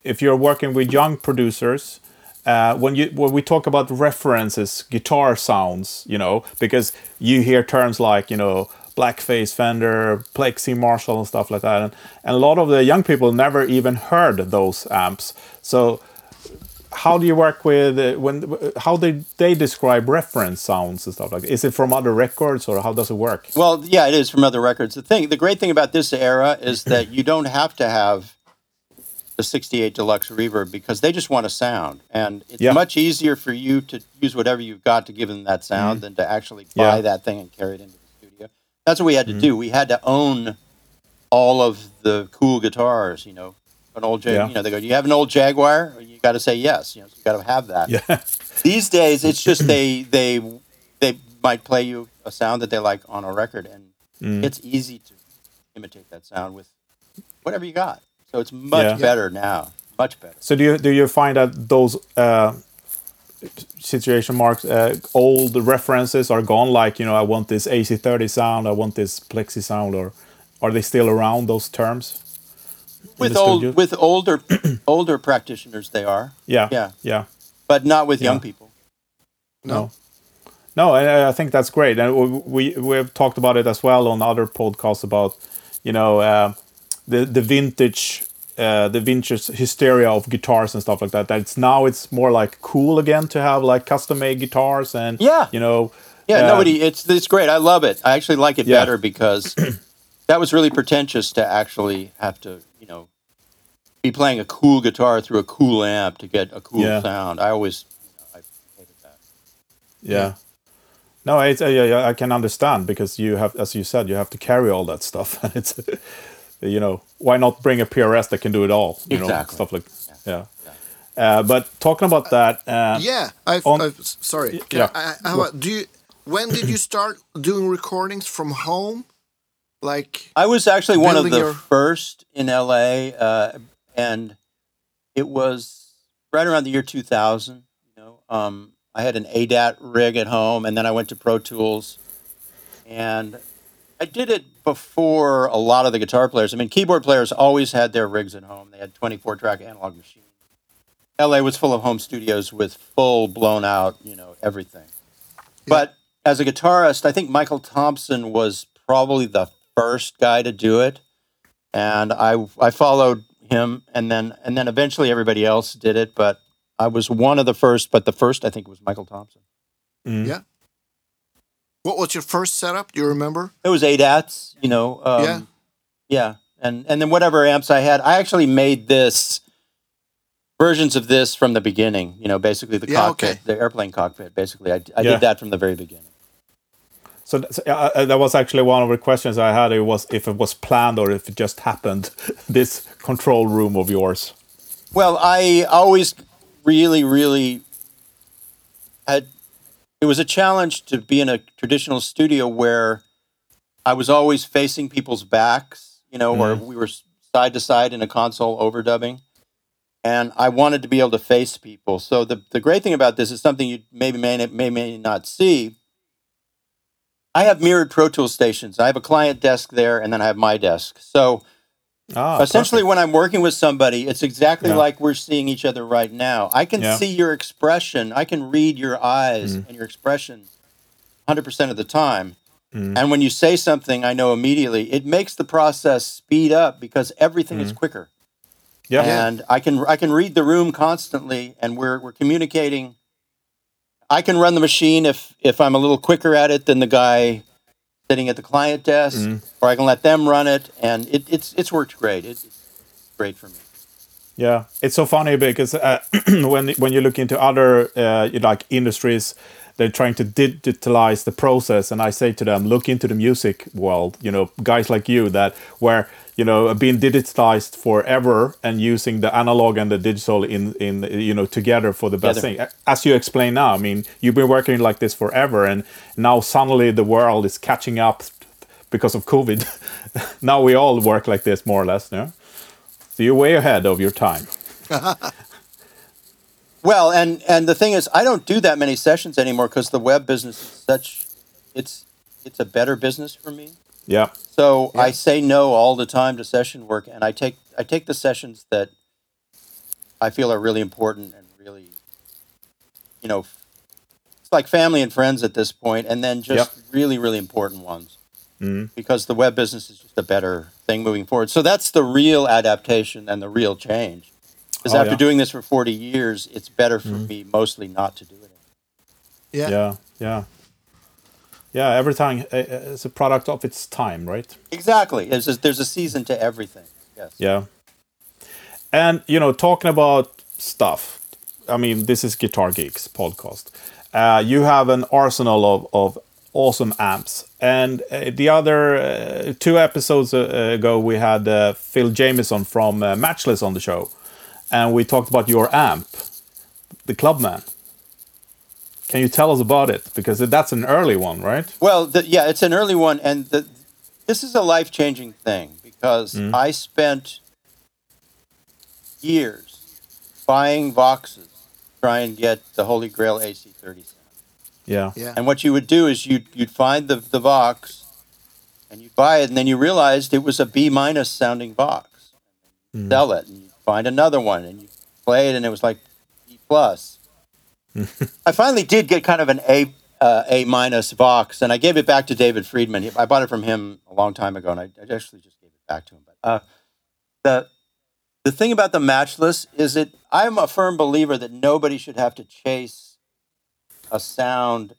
if you're working with young producers, uh, when you when we talk about references, guitar sounds, you know, because you hear terms like, you know, blackface Fender, Plexi Marshall, and stuff like that, and, and a lot of the young people never even heard those amps. So how do you work with uh, when how did they describe reference sounds and stuff like that? Is it from other records or how does it work Well, yeah, it is from other records. The thing, the great thing about this era is that you don't have to have the 68 Deluxe Reverb because they just want a sound, and it's Yeah. much easier for you to use whatever you've got to give them that sound than to actually buy Mm-hmm. Yeah. that thing and carry it into the studio. That's what we had to Mm-hmm. do. We had to own all of the cool guitars. You know, an old Jag. Yeah. You know, they go, "Do you have an old Jaguar?" You got to say yes. You know, so you got to have that. yeah These days, it's just they they they might play you a sound that they like on a record, and Mm. it's easy to imitate that sound with whatever you got. So it's much Yeah. better now, much better. so do you do you find that those uh situation marks uh, old references are gone like you know i want this ac30 sound i want this plexi sound or are they still around those terms With the old studio? with older older practitioners, they are, yeah yeah. yeah but not with young people. No. No, I, I think that's great, and we we we've talked about it as well on other podcasts about, you know, uh, the the vintage, uh, the vintage hysteria of guitars and stuff like that. That it's now it's more like cool again to have like custom made guitars and Yeah. you know, Yeah, uh, nobody. It's it's great. I love it. I actually like it Yeah. better because that was really pretentious to actually have to, you know, be playing a cool guitar through a cool amp to get a cool Yeah. sound. I always, you know, I hated that. yeah. No, it's, uh, yeah, yeah, I can understand because you have, as you said, you have to carry all that stuff, and it's, you know, why not bring a PRS that can do it all? You know, Exactly. stuff like, yeah. Uh, but talking about that, uh, Yeah, I've, On- I've sorry. Can yeah. I, I, how about, do you? When did you start doing recordings from home? Like, I was actually one of the your- first in LA, uh, and it was right around the year 2000. You know, um, I had an ADAT rig at home, and then I went to Pro Tools, and I did it before a lot of the guitar players. I mean, keyboard players always had their rigs at home. They had 24 track analog machines. LA was full of home studios with full blown out, you know, everything. But as a guitarist, I think Michael Thompson was probably the first guy to do it, and I I followed him, and then and then eventually everybody else did it, but I was one of the first. But the first, I think, was Michael Thompson. mm, Yeah. What was your first setup? Do you remember? It was ADATs, you know. Um, Yeah. Yeah, and and then whatever amps I had, I actually made this versions of this from the beginning. You know, basically the Yeah, cockpit, okay. the airplane cockpit. Basically, I, I Yeah. did that from the very beginning. So so, uh, uh, that was actually one of the questions I had. It was if it was planned or if it just happened. this control room of yours. Well, I always really, really had. It was a challenge to be in a traditional studio where I was always facing people's backs, you know, or mm-hmm. we were side to side in a console overdubbing. And I wanted to be able to face people. So the, the great thing about this is something you maybe may, may, may not see. I have mirrored Pro Tools stations. I have a client desk there, and then I have my desk. So Ah, essentially perfect. when i'm working with somebody it's exactly Yeah. like we're seeing each other right now i can Yeah. see your expression i can read your eyes Mm. and your expression 100% of the time Mm. and when you say something i know immediately it makes the process speed up because everything Mm. is quicker Yeah. and I can I can read the room constantly, and we're we're communicating. I can run the machine if if I'm a little quicker at it than the guy sitting at the client desk, Mm-hmm. or I can let them run it, and it, it's it's worked great. It, it's great for me. Yeah, it's so funny because uh, when when you look into other uh, like industries, they're trying to digitalize the process, and I say to them, look into the music world. You know, guys like you that where you know have been digitalized forever and using the analog and the digital in in you know together for the best Together. thing. As you explain now, I mean, you've been working like this forever, and now suddenly the world is catching up because of COVID. now we all work like this more or less, no? So you're way ahead of your time. Well, and and the thing is, I don't do that many sessions anymore because the web business is such it's it's a better business for me. Yeah. So I say no all the time to session work, and I take I take the sessions that I feel are really important and really, you know, it's like family and friends at this point, and then just Yep. really really important ones Mhm. because the web business is just a better thing moving forward. So that's the real adaptation and the real change. Because Oh, after yeah. doing this for forty years, it's better for me mostly not to do it. Yeah. Yeah. Yeah. Yeah. Every time uh, uh, it's a product of its time, right? Exactly. There's a, there's a season to everything. Yes. Yeah. And you know, talking about stuff. I mean, this is Guitar Geeks podcast. Uh, you have an arsenal of, of awesome amps. And uh, the other uh, two episodes uh, ago, we had uh, Phil Jamison from uh, Matchless on the show, and we talked about your amp, the Clubman. Can you tell us about it? Because that's an early one, right? Well, the, yeah, it's an early one, and the, this is a life changing thing because mm-hmm. I spent years buying Voxes, try and get the Holy Grail AC30 sound. Yeah. Yeah. And what you would do is you'd you'd find the the Vox, and you'd buy it, and then you realized it was a B minus sounding Vox. Mm. Sell it, and you find another one, and you play it, and it was like B plus. I finally did get kind of an A uh, A minus Vox, and I gave it back to David Friedman. I bought it from him a long time ago, and I, I actually just gave it back to him. But uh, the the thing about the matchless is that I'm a firm believer that nobody should have to chase a sound,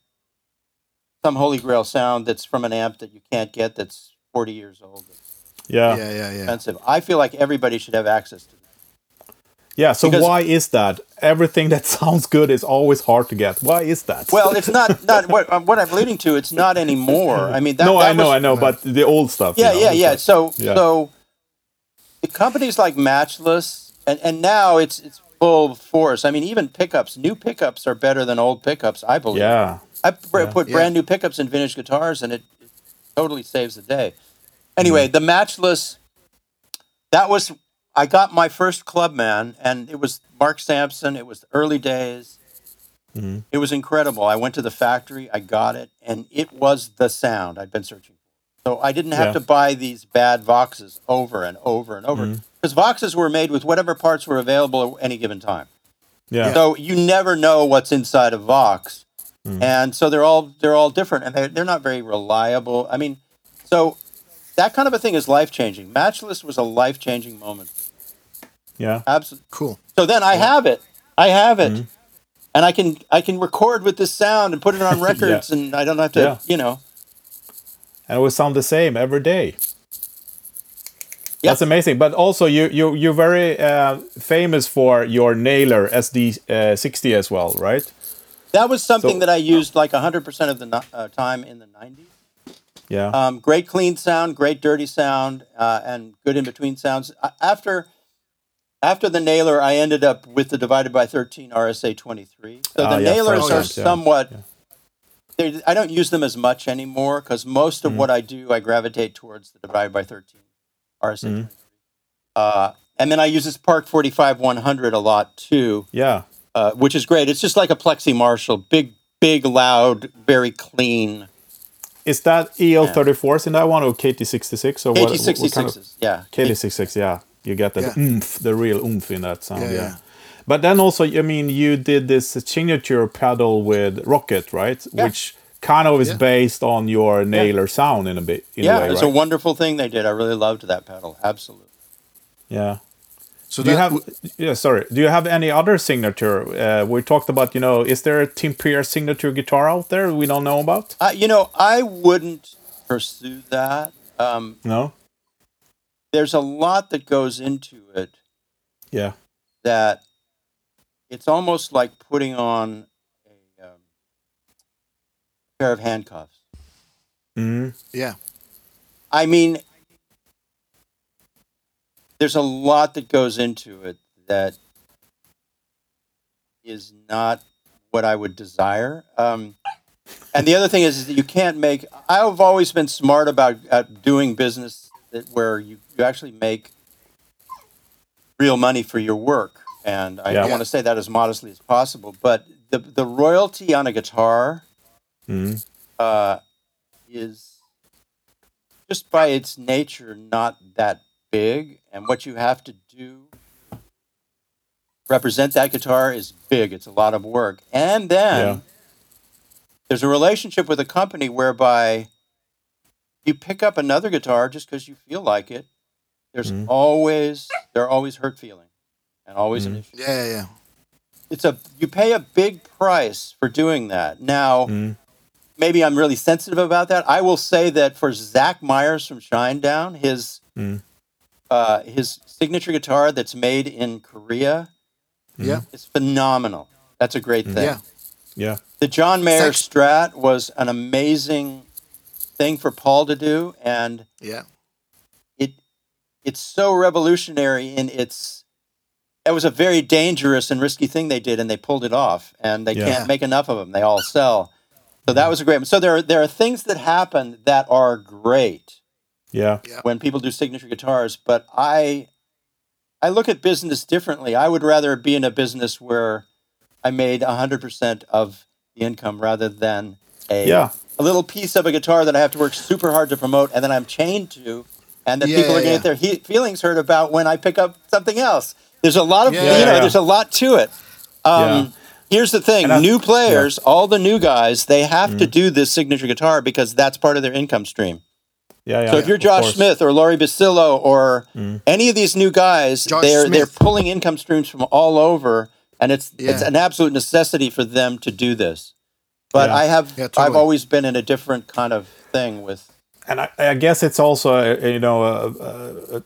some holy grail sound that's from an amp that you can't get that's 40 years old, Yeah. Yeah. Yeah. Yeah. expensive. I feel like everybody should have access to it. Yeah, so Because- why is that? Everything that sounds good is always hard to get. Why is that? Well, it's not not what uh, what I'm leading to. It's not anymore. I mean, that, no, that I know, was- I know, but the old stuff. Yeah, you know, yeah, yeah. So Yeah. so the companies like Matchless and and now it's it's full force. I mean, even pickups, new pickups are better than old pickups. I believe. Yeah, I br- Yeah. put Yeah. brand new pickups in vintage guitars, and it, it totally saves the day. Mm-hmm. Anyway, the matchless. That was I got my first Clubman, and it was Mark Sampson. It was the early days. Mm-hmm. It was incredible. I went to the factory, I got it, and it was the sound I'd been searching for. So I didn't have Yeah. to buy these bad Voxes over and over and over Mm-hmm. because Voxes were made with whatever parts were available at any given time. yeah, So you never know what's inside a Vox, Mm. and so they're all they're all different, and they're, they're not very reliable. I mean, so that kind of a thing is life changing. Matchless was a life changing moment. Yeah. Absolutely. Cool. So then I have it. I have it, Mm-hmm. and I can I can record with this sound and put it on records, and I don't have to Yeah. you know. And it will sound the same every day. Yeah. That's amazing. But also, you you you're very uh, famous for your Naylor SD uh, 60 as well, right? That was something So- that I used like 100% of the no- uh, time in the 90s. Yeah, Um, great clean sound, great dirty sound, uh, and good in between sounds. After after the Naylor, I ended up with the divided by 13 RSA 23. So Ah, the yeah, Naylors are yeah, somewhat. they're- I don't use them as much anymore because most Mm-hmm. of what I do, I gravitate towards the divided by 13 RSA Mm-hmm. 23. Uh, and then I use this Park 45 100 a lot too, yeah, uh, which is great. It's just like a Plexi Marshall, big, big, loud, very clean. Is that EL34s in that one or KT66 or what? what- what kind of- KT66s, yeah. KT66, yeah. You get that Yeah. oomph, the real oomph in that sound, Yeah, yeah. yeah. But then also, I mean, you did this signature pedal with Rockett, right? Yeah. Which kind of is Yeah. based on your Naylor sound in a bit, in yeah, a way, it's right? a wonderful thing they did. I really loved that pedal. Absolutely. yeah. So do you that have? Yeah, sorry. Do you have any other signature? Uh, we talked about, you know, is there a Tim Pierce signature guitar out there we don't know about? Uh, you know, I wouldn't pursue that. Um, No. There's a lot that goes into it Yeah. that it's almost like putting on a um, pair of handcuffs. Mm. yeah, I mean, there's a lot that goes into it that is not what I would desire. Um, and the other thing is, is that you can't make. I've always been smart about uh, doing business that where you, you actually make real money for your work. And I, I want to say that as modestly as possible. But the the royalty on a guitar Mm. uh, is just by its nature not that big, and what you have to do represent that guitar is big. It's a lot of work, and then Yeah. there's a relationship with a company whereby you pick up another guitar just because you feel like it. There's Mhm. always there are always hurt feelings and always an Mhm. issue. yeah, yeah. It's a you pay a big price for doing that. Now Mm. maybe I'm really sensitive about that. I will say that for Zach Myers from Shinedown, his Mm. uh, his signature guitar that's made in Korea Yeah. is phenomenal. That's a great thing. Yeah. Yeah. The John Mayer Strat was an amazing thing for Paul to do, and Yeah. It it's so revolutionary in its. It was a very dangerous and risky thing they did, and they pulled it off. And they Yeah. can't make enough of them. They all sell. So that was a great. So there are there are things that happen that are great Yeah. when people do signature guitars, but I I look at business differently. I would rather be in a business where I made 100% of the income rather than a Yeah. a little piece of a guitar that I have to work super hard to promote and then I'm chained to and that Yeah, people are yeah, going to get their he- feelings hurt about when I pick up something else. There's a lot of Yeah, you yeah, know, yeah. there's a lot to it. Um, Yeah. Here's the thing: I- new players, all the new guys, they have to do this signature guitar because that's part of their income stream. Yeah. Yeah. So if you're Josh. Smith or Lari Basilio or Mm. any of these new guys, Josh they're Smith. they're pulling income streams from all over, and it's it's an absolute necessity for them to do this. But Yeah. I have Yeah, I've always been in a different kind of thing with and I, I guess it's also a, a, you know a, a, a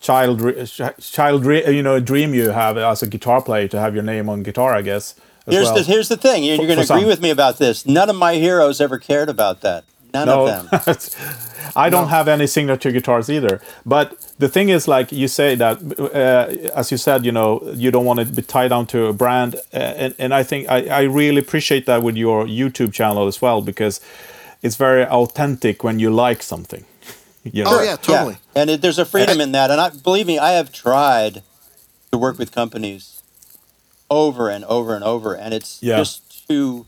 child ch- child you know a dream you have as a guitar player to have your name on guitar. I guess. as here's well. the here's the thing. You're, you're going to agree some. with me about this. None of my heroes ever cared about that. None no, of them. I don't have any signature guitars either. But the thing is, like you say that, uh, as you said, you know, you don't want to be tied down to a brand, uh, and and I think I, I really appreciate that with your YouTube channel as well because it's very authentic when you like something. You know? Oh yeah, totally. Yeah. And it, there's a freedom in that. And I believe me, I have tried to work with companies over and over and over, and it's Yeah. just too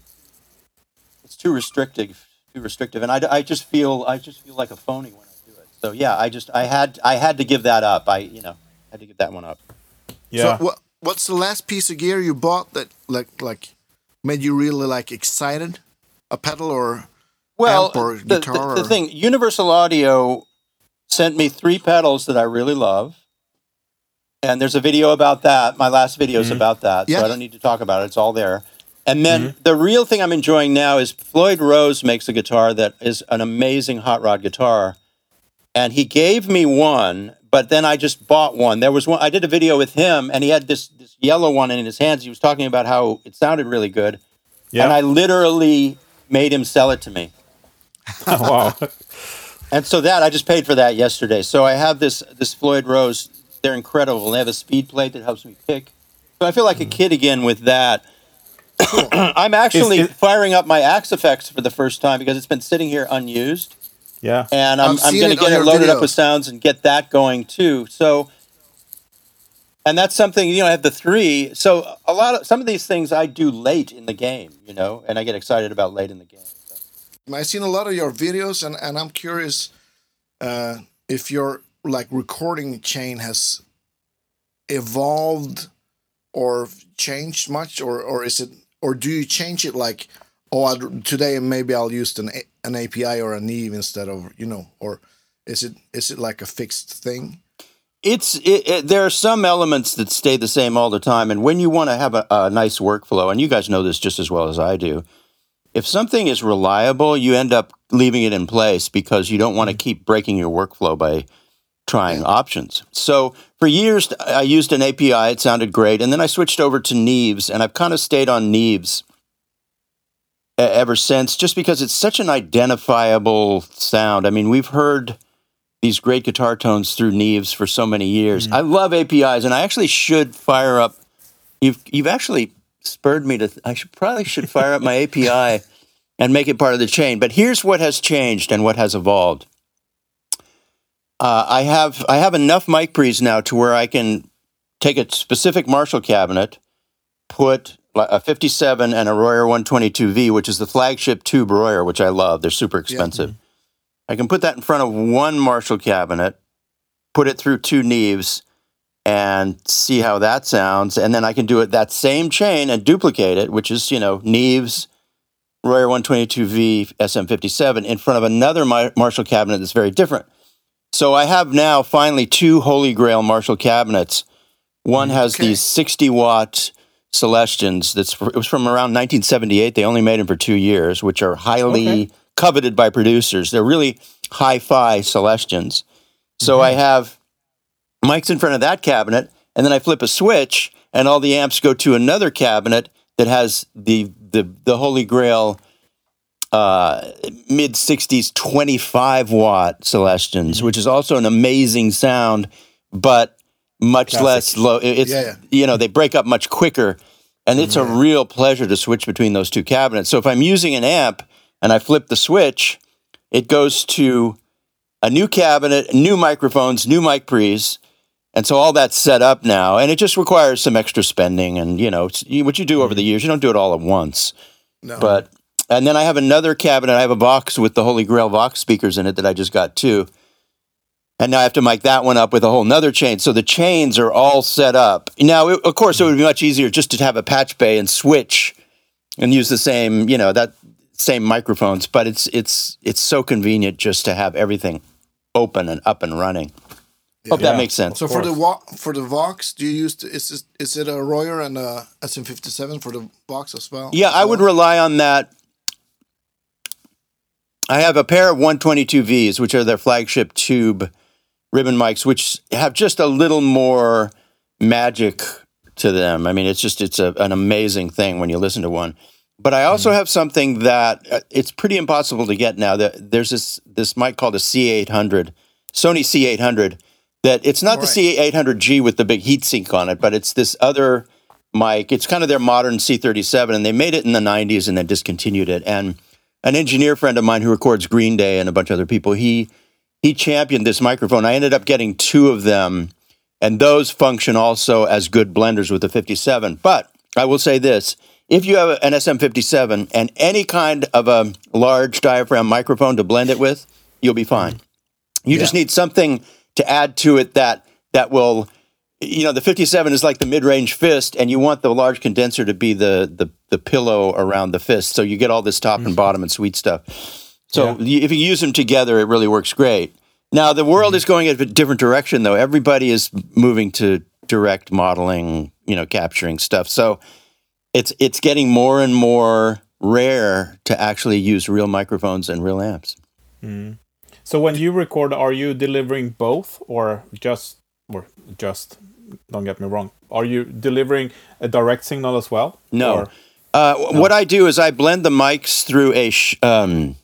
it's too restrictive, too restrictive. And I, I just feel I just feel like a phony when I do it. So yeah, I just I had I had to give that up. I you know had to give that one up. Yeah. So what what's the last piece of gear you bought that like like made you really like excited? A pedal or Well, the, guitar the, the thing, Universal Audio sent me three pedals that I really love. And there's a video about that. My last video is mm-hmm. about that. So I don't need to talk about it. It's all there. And then mm-hmm. the real thing I'm enjoying now is Floyd Rose makes a guitar that is an amazing hot rod guitar. And he gave me one, but then I just bought one. There was one, I did a video with him, and he had this, this yellow one in his hands. He was talking about how it sounded really good. yeah. And I literally made him sell it to me. wow. And so that I just paid for that yesterday. So I have this this Floyd Rose. They're incredible. They have a speed plate that helps me pick. So I feel like a mm-hmm. kid again with that. I'm actually Is- is- firing up my Axe-Fx for the first time because it's been sitting here unused, Yeah. and I'm, I've I'm going to get it your loaded up with sounds and get that going too. So, and that's something you know. I have the three. So a lot of some of these things I do late in the game, you know, and I get excited about late in the game. I've seen a lot of your videos, and, and I'm curious uh, if your like recording chain has evolved or changed much, or or is it, or do you change it like, oh, I'd, today maybe I'll use an an API or a Neve instead of you know, or is it is it like a fixed thing? it's it, it, there are some elements that stay the same all the time, and when you want to have a, a nice workflow, and you guys know this just as well as I do, if something is reliable, you end up leaving it in place because you don't want to mm. keep breaking your workflow by trying options. So for years, I used an API. It sounded great, and then I switched over to Neves, and I've kind of stayed on Neves e- ever since, just because it's such an identifiable sound. I mean, we've heard these great guitar tones through Neves for so many years. Mm. I love APIs, and I actually should fire up. You've you've actually spurred me to. I should probably should fire up my API and make it part of the chain. But here's what has changed and what has evolved. Uh, I have I have enough mic pre's now to where I can take a specific Marshall cabinet, put a 57 and a Royer 122V, which is the flagship tube Royer, which I love. They're super expensive. I can put that in front of one Marshall cabinet, put it through two Neves, and see how that sounds. And then I can do it that same chain and duplicate it, which is, you know, Neves Royer 122V, SM57, in front of another Marshall cabinet that's very different. So I have now finally two Holy Grail Marshall cabinets. One mm, has Okay. these 60 watt Celestions. That's it was from around 1978. They only made them for two years, which are highly Okay. coveted by producers. They're really hi-fi Celestions. So I mm-hmm. have mics in front of that cabinet, and then I flip a switch, and all the amps go to another cabinet that has the the the Holy Grail uh, mid 60s 25 watt Celestions, which is also an amazing sound, but much Classic. less low. It's Yeah, yeah. you know they break up much quicker, and it's a real pleasure to switch between those two cabinets. So if I'm using an amp and I flip the switch, it goes to a new cabinet, new microphones, new mic pre's. And so all that's set up now, and it just requires some extra spending, and you know it's, you- what you do over the mm-hmm. years. You don't do it all at once, No. but and then I have another cabinet. I have a box with the Holy Grail Vox speakers in it that I just got too, and now I have to mic that one up with a whole nother chain. So the chains are all set up now. It, of course, it would be much easier just to have a patch bay and switch, and use the same you know that same microphones. But it's it's it's so convenient just to have everything open and up and running. Hope Yeah. that makes sense. So for the for the Vox, do you use the, is this, is it a Royer and a SM57 for the Vox as well? Yeah, I would rely on that. I have a pair of 122Vs, which are their flagship tube ribbon mics, which have just a little more magic to them. I mean, it's just it's a, an amazing thing when you listen to one. But I also have something that uh, it's pretty impossible to get now. That there's this this mic called a C800, Sony C800. That it's not Right. the C800G with the big heat sink on it, but it's this other mic. It's kind of their modern C37, and they made it in the 90s and then discontinued it. And an engineer friend of mine who records Green Day and a bunch of other people, he he championed this microphone. I ended up getting two of them, and those function also as good blenders with the 57. But I will say this: if you have an SM57 and any kind of a large diaphragm microphone to blend it with, you'll be fine. You just need something to add to it that that will you know the 57 is like the mid-range fist and you want the large condenser to be the the, the pillow around the fist. So you get all this top and mm-hmm. bottom and sweet stuff. So Yeah. if you use them together it really works great. Now the world mm-hmm. is going in a different direction though. Everybody is moving to direct modeling you know capturing stuff. So it's it's getting more and more rare to actually use real microphones and real amps mm. So when you record, are you delivering both, or just, or just? Don't get me wrong. Are you delivering a direct signal as well? No. Uh, What I do is I blend the mics through a. Sh- um,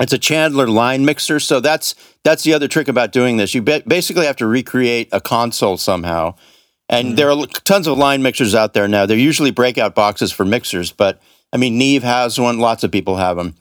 it's a Chandler line mixer, so that's that's the other trick about doing this. You ba- basically have to recreate a console somehow, and there are l- tons of line mixers out there now. They're usually breakout boxes for mixers, but I mean Neve has one. Lots of people have them.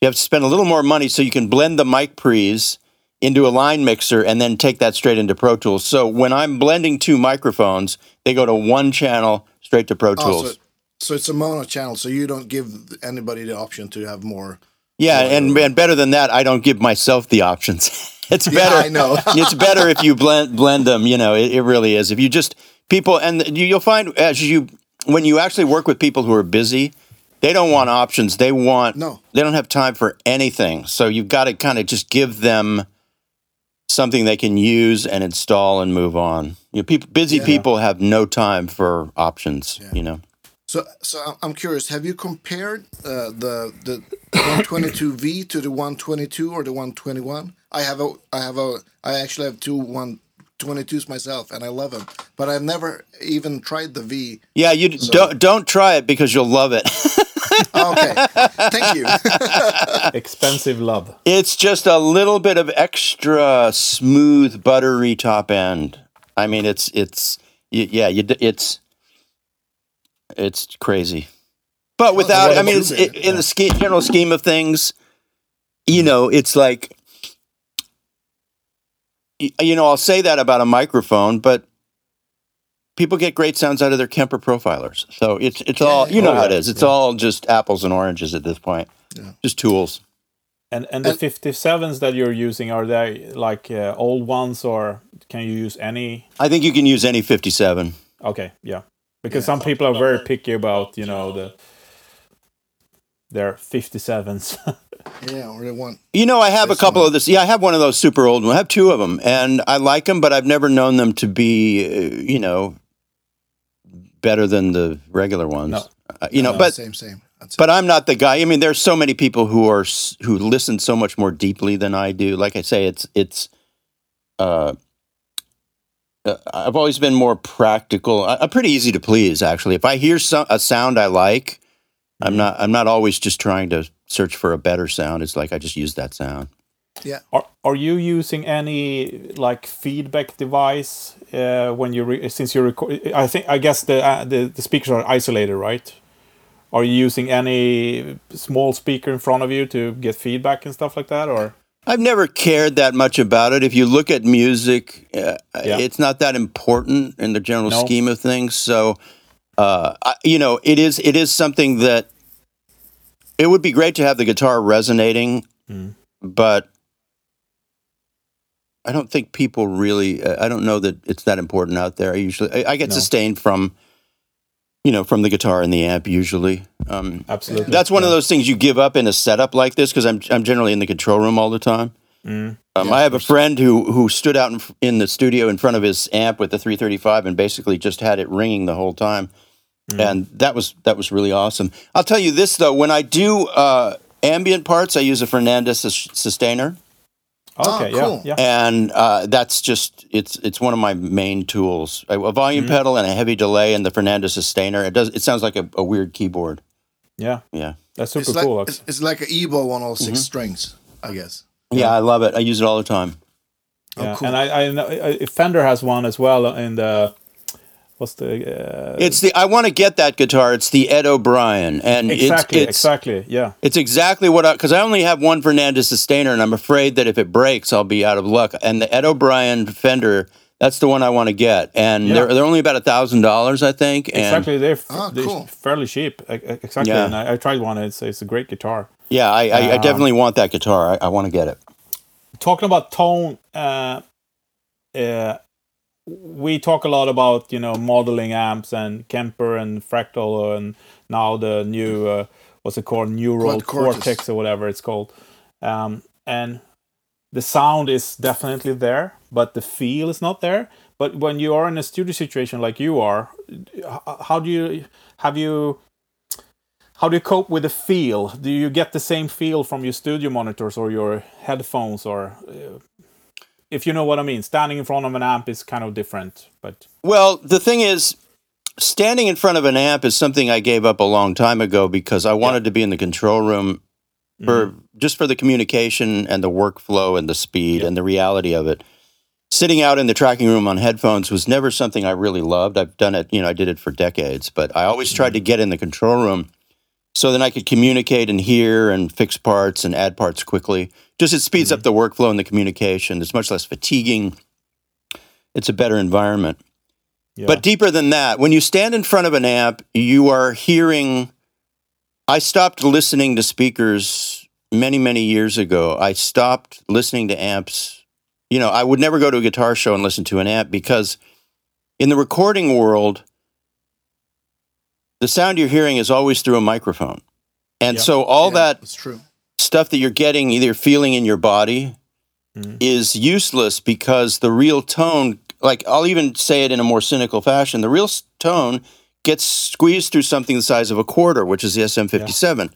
You have to spend a little more money so you can blend the mic pre's into a line mixer and then take that straight into Pro Tools. So when I'm blending two microphones, they go to one channel straight to Pro Oh, Tools. so, so it's a mono channel, so you don't give anybody the option to have more. Yeah, and, and better than that, I don't give myself the options. it's Yeah, better. I know. it's better if you blend blend them. You know, it, it really is. If you just people, and you, you'll find as you when you actually work with people who are busy, they don't want options. They want No. They don't have time for anything. So you've got to kind of just give them something they can use and install and move on. You know, people, busy Yeah. people have no time for options. Yeah. You know, So, so I'm- curious. Have you compared uh, the the 122V to the 122 or the 121? I have a, I have a, I actually have two 122s myself, and I love them. But I've never even tried the V. yeah, you d don't don't try it because you'll love it. Okay, thank you. Expensive love. it's just a little bit of extra smooth, buttery top end. I mean, it's it's yeah, you, it's it's crazy, but without. well, I mean, it's, it, in the ske- general scheme of things, you know, it's like you know, I'll say that about a microphone, but people get great sounds out of their Kemper profilers. So it's it's all you know Oh, how it yeah. It's all just apples and oranges at this point. Yeah. Just tools. And and the 57s that you're using are they like uh, old ones or can you use any? I think you can use any 57. Okay, yeah. Because some people are very picky about, you know, the their 57s. yeah, or the one. You know, I have a couple one. of this. Yeah, I have one of those super old ones. I have two of them, and I like them, but I've never known them to be, uh, you know, better than the regular ones. No. Uh, you know, No, but same, same. That's but I'm not the guy. I mean, there's so many people who are who listen so much more deeply than I do. Like I say, it's it's. Uh, uh, I've always been more practical. I, I'm pretty easy to please, actually. If I hear some, a sound I like, I'm not. I'm not always just trying to search for a better sound. It's like I just use that sound. Yeah. Are are you using any like feedback device uh, when you re- since you record? I think I guess the, uh, the the speakers are isolated, right? Are you using any small speaker in front of you to get feedback and stuff like that, or? I've never cared that much about it. If you look at music, uh, Yeah. it's not that important in the general No. scheme of things. So, uh, I, you know, it is it is something that it would be great to have the guitar resonating, Mm. but I don't think people really. Uh, I don't know that it's that important out there. I usually, I, I get No. sustained from, you know, from the guitar and the amp usually. Um, Absolutely. that's one of those things you give up in a setup like this because I'm I'm generally in the control room all the time. Mm. Um, Yeah, I have a friend who who stood out in, in the studio in front of his amp with the 335 and basically just had it ringing the whole time, Mm. and that was that was really awesome. I'll tell you this though, when I do uh, ambient parts, I use a Fernandes sus- sustainer, Okay, Oh, cool. yeah, yeah. and uh, that's just it's it's one of my main tools. A, a volume Mhm. pedal and a heavy delay and the Fernandes sustainer. It does it sounds like a, a weird keyboard. Yeah, Yeah. that's super It's like, cool. it's, it's like an EBow on all 6 Mm-hmm. strings, I guess. yeah, I love it. I use it all the time. Oh, cool. And I, I know I- Fender has one as well in the what's the uh, It's the I want to get that guitar. It's the Ed O'Brien, and exactly it's, it's exactly yeah It's exactly what I because I only have one Fernandes sustainer, and I'm afraid that if it breaks, I'll be out of luck. And the Ed O'Brien Fender, that's the one I want to get, and Yeah. they're they're only about a thousand dollars, I think. And exactly they're, f- Ah, they're cool. fairly cheap exactly Yeah. and I, I tried one it's it's a great guitar. yeah, I, I, I Um, definitely want that guitar. I, I want to get it. talking about tone uh, uh, we talk a lot about you know modeling amps and kemper and fractal and now the new uh, what's it called neural Cortex. cortex or whatever it's called um, and the sound is definitely there but the feel is not there but when you are in a studio situation like you are how do you have you how do you cope with the feel? Do you get the same feel from your studio monitors or your headphones, or uh, if you know what I mean? Standing in front of an amp is kind of different, but Well, the thing is, standing in front of an amp is something I gave up a long time ago because I wanted to be in the control room for mm-hmm. just for the communication and the workflow and the speed Yeah. and the reality of it. Sitting out in the tracking room on headphones was never something I really loved. I've done it, you know, I did it for decades, but I always tried to mm-hmm. get in the control room so then I could communicate and hear and fix parts and add parts quickly. Just it speeds up mm-hmm. the workflow and the communication. It's much less fatiguing. It's a better environment. yeah, But deeper than that, when you stand in front of an amp, you are hearing. I stopped listening to speakers many, many years ago. I stopped listening to amps. You know, I would never go to a guitar show and listen to an amp because in the recording world, the sound you're hearing is always through a microphone. And Yeah. so all Yeah, that That's true. Stuff that you're getting, either feeling in your body mm-hmm. is useless because the real tone, like I'll even say it in a more cynical fashion, the real tone gets squeezed through something the size of a quarter, which is the SM57.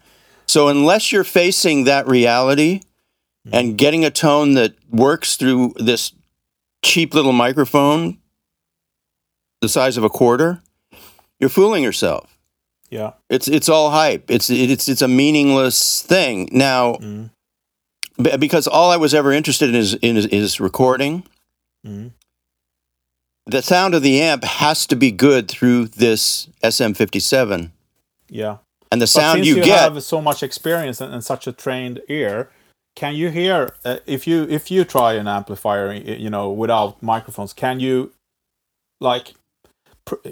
So unless you're facing that reality mm-hmm. and getting a tone that works through this cheap little microphone the size of a quarter, you're fooling yourself. Yeah. It's it's all hype. It's it's it's a meaningless thing. Now, Mm. b- because all I was ever interested in is in is, is recording. Mm. The sound of the amp has to be good through this SM57, Yeah. and the sound you, you, get. have so much experience and, and such a trained ear, can you hear uh, if you if you try an amplifier, you know, without microphones? Can you like pr-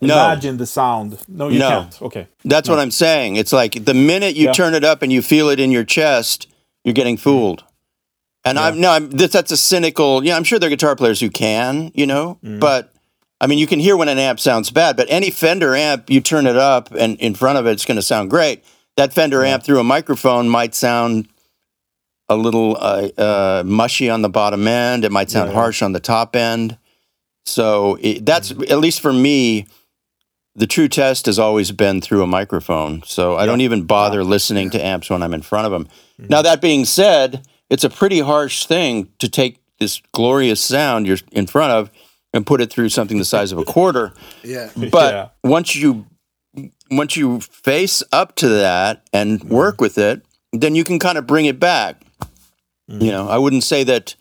No. imagine the sound? No, you No. can't. Okay. That's what I'm saying. It's like the minute you Yeah. turn it up and you feel it in your chest, you're getting fooled. And I'm no, I'm this, that's a cynical. Yeah, I'm sure there are guitar players who can, you know, Mm. but I mean, you can hear when an amp sounds bad. But any Fender amp, you turn it up and in front of it, it's going to sound great. That Fender amp through a microphone might sound a little uh, uh, mushy on the bottom end. It might sound Yeah, yeah. harsh on the top end. So it, that's mm-hmm. at least for me the true test has always been through a microphone. So I don't even bother listening to amps when I'm in front of them. Mm-hmm. Now, that being said, it's a pretty harsh thing to take this glorious sound you're in front of and put it through something the size of a quarter. Yeah. But Yeah. once you once you face up to that and mm-hmm. work with it, then you can kind of bring it back. You know, I wouldn't say that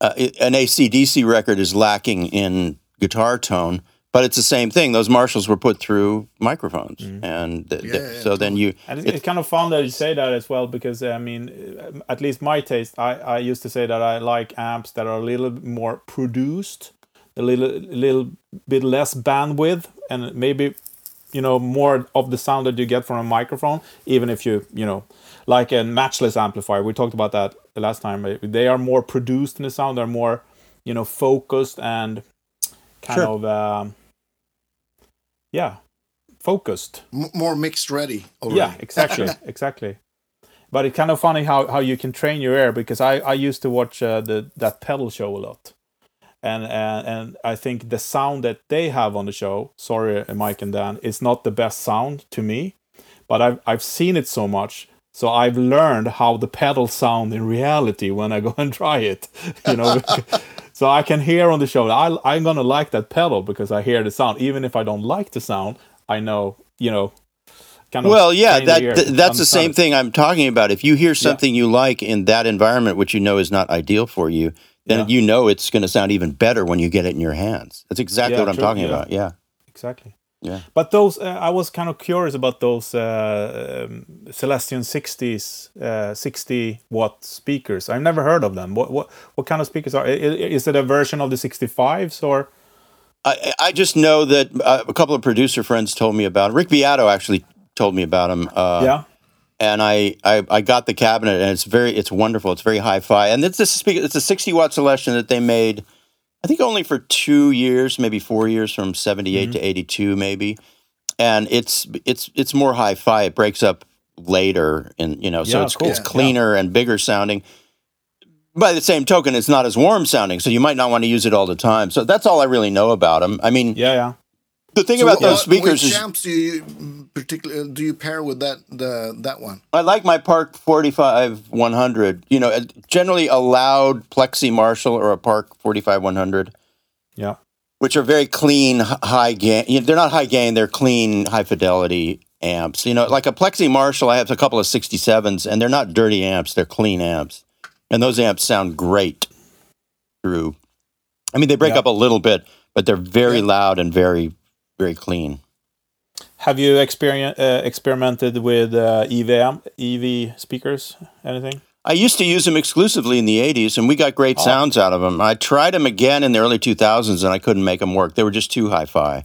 uh, it- an ACDC record is lacking in guitar tone, but it's the same thing. Those Marshalls were put through microphones, and th- th- Yeah, yeah, so then you And it's, it's kind of fun that you say that as well because I mean, uh, at least my taste, I, I used to say that I like amps that are a little bit more produced, a little little bit less bandwidth, and maybe you know more of the sound that you get from a microphone. Even if you you know, like a matchless amplifier, we talked about that the last time. uh, They are more produced in the sound. They're more you know focused and kind Sure. of um, yeah focused. M- more mixed ready. Already. Yeah, exactly, exactly. But it's kind of funny how, how you can train your ear because I, I used to watch uh, the that pedal show a lot, and and and I think the sound that they have on the show, sorry uh, Mike and Dan, is not the best sound to me, but I've I've seen it so much, so I've learned how the pedals sound in reality when I go and try it, you know. so I can hear on the show I I'm gonna like that pedal because I hear the sound, even if I don't like the sound, I know you know. Kind of Well, yeah, the that ear th- to that's the same thing I'm talking about. If you hear something you like in that environment, which you know is not ideal for you, then Yeah. you know it's going to sound even better when you get it in your hands. That's exactly Yeah, what I'm true, talking yeah. about. Yeah. exactly. Yeah. But those, uh, I was kind of curious about those uh, um, Celestion 60s, uh, 60 watt speakers. I've never heard of them. What what what kind of speakers are? Is it a version of the 65s or? I, I just know that uh, a couple of producer friends told me about Rick Beato actually told me about him. Uh, yeah. and I, I I got the cabinet and it's very it's wonderful. It's very hi-fi, and it's this speaker. It's a 60 watt Celestion that they made. I think only for two years, maybe four years, from 78 mm-hmm. to 82, maybe. And it's it's it's more hi-fi. It breaks up later, and you know, so it's cool. it's Yeah. cleaner and bigger sounding. By the same token, it's not as warm sounding, so you might not want to use it all the time. So that's all I really know about them. I mean, Yeah, yeah. The thing So about what- those speakers which is amps do you particularly do you pair with that the that one? I like my Park 45 100. You know, uh, generally a loud Plexi Marshall or a Park 45 100, Yeah. which are very clean, high gain. You know, they're not high gain, they're clean, high fidelity amps. You know, like a Plexi Marshall, I have a couple of 67s, and they're not dirty amps, they're clean amps. And those amps sound great through. I mean, they break Yeah. up a little bit, but they're very Yeah. loud and very, very clean. Have you experien uh, experimented with uh, EVM, EV speakers? Anything? I used to use them exclusively in the 80s, and we got great Oh. sounds out of them. I tried them again in the early 2000s, and I couldn't make them work. They were just too hi fi.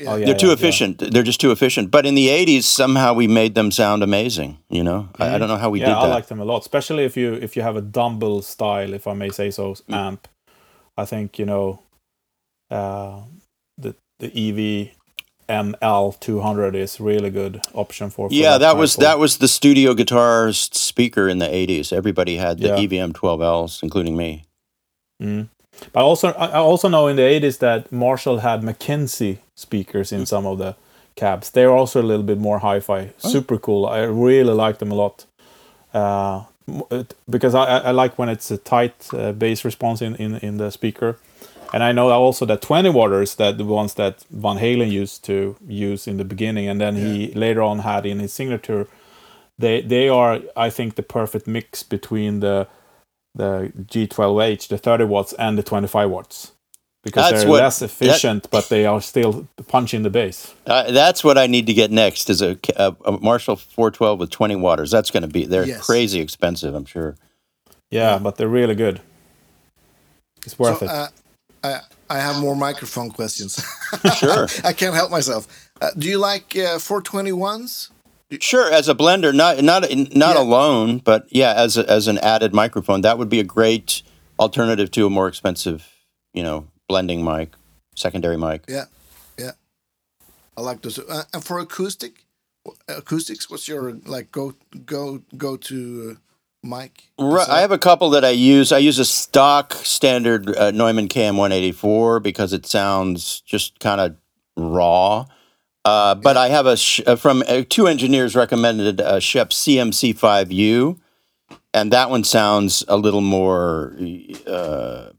Yeah. Oh, yeah, They're too yeah, yeah. efficient. They're just too efficient. But in the 80s, somehow we made them sound amazing. You know, I, I don't know how we Mm-hmm. yeah, did I that. like them a lot, especially if you if you have a dumble style, if I may say so, Mm. amp. I think you know uh, the the EV ML200 is really good option for. for yeah, that was that was the studio guitars speaker in the '80s. Everybody had the Yeah. EVM 12Ls, including me. But also, I also know in the 80s that Marshall had McKinsey speakers Mm. in some of the cabs. They're also a little bit more hi-fi. Super cool. I really like them a lot. Uh, because I, I I like when it's a tight uh, bass response in, in, in the speaker. And I know also that 20 waters, that the ones that Van Halen used to use in the beginning, and then he later on had in his signature, they they are I think the perfect mix between the the G12H, the 30 watts, and the 25 watts. Because That's they're what- less efficient, but they are still punching the bass. Uh, that's what I need to get next is a, a, a Marshall 412 with 20 waters. That's going to be they're Yes. crazy expensive, I'm sure. Yeah, but they're really good. It's worth So, it. uh, I I have more microphone questions. Sure. I can't help myself. Uh, do you like uh, 421s? Sure, as a blender, not not not Yeah. alone, but yeah, as a, as an added microphone, that would be a great alternative to a more expensive, you know, blending mic, secondary mic. Yeah, yeah. I like those. Uh, and for acoustic, acoustics, what's your like go go go to uh, mic? Right, I have a couple that I use. I use a stock standard uh, Neumann KM184 because it sounds just kind of raw. Uh, but I have a sh- uh, from uh, two engineers recommended a Schoeps CMC5U, and that one sounds a little more. Uh,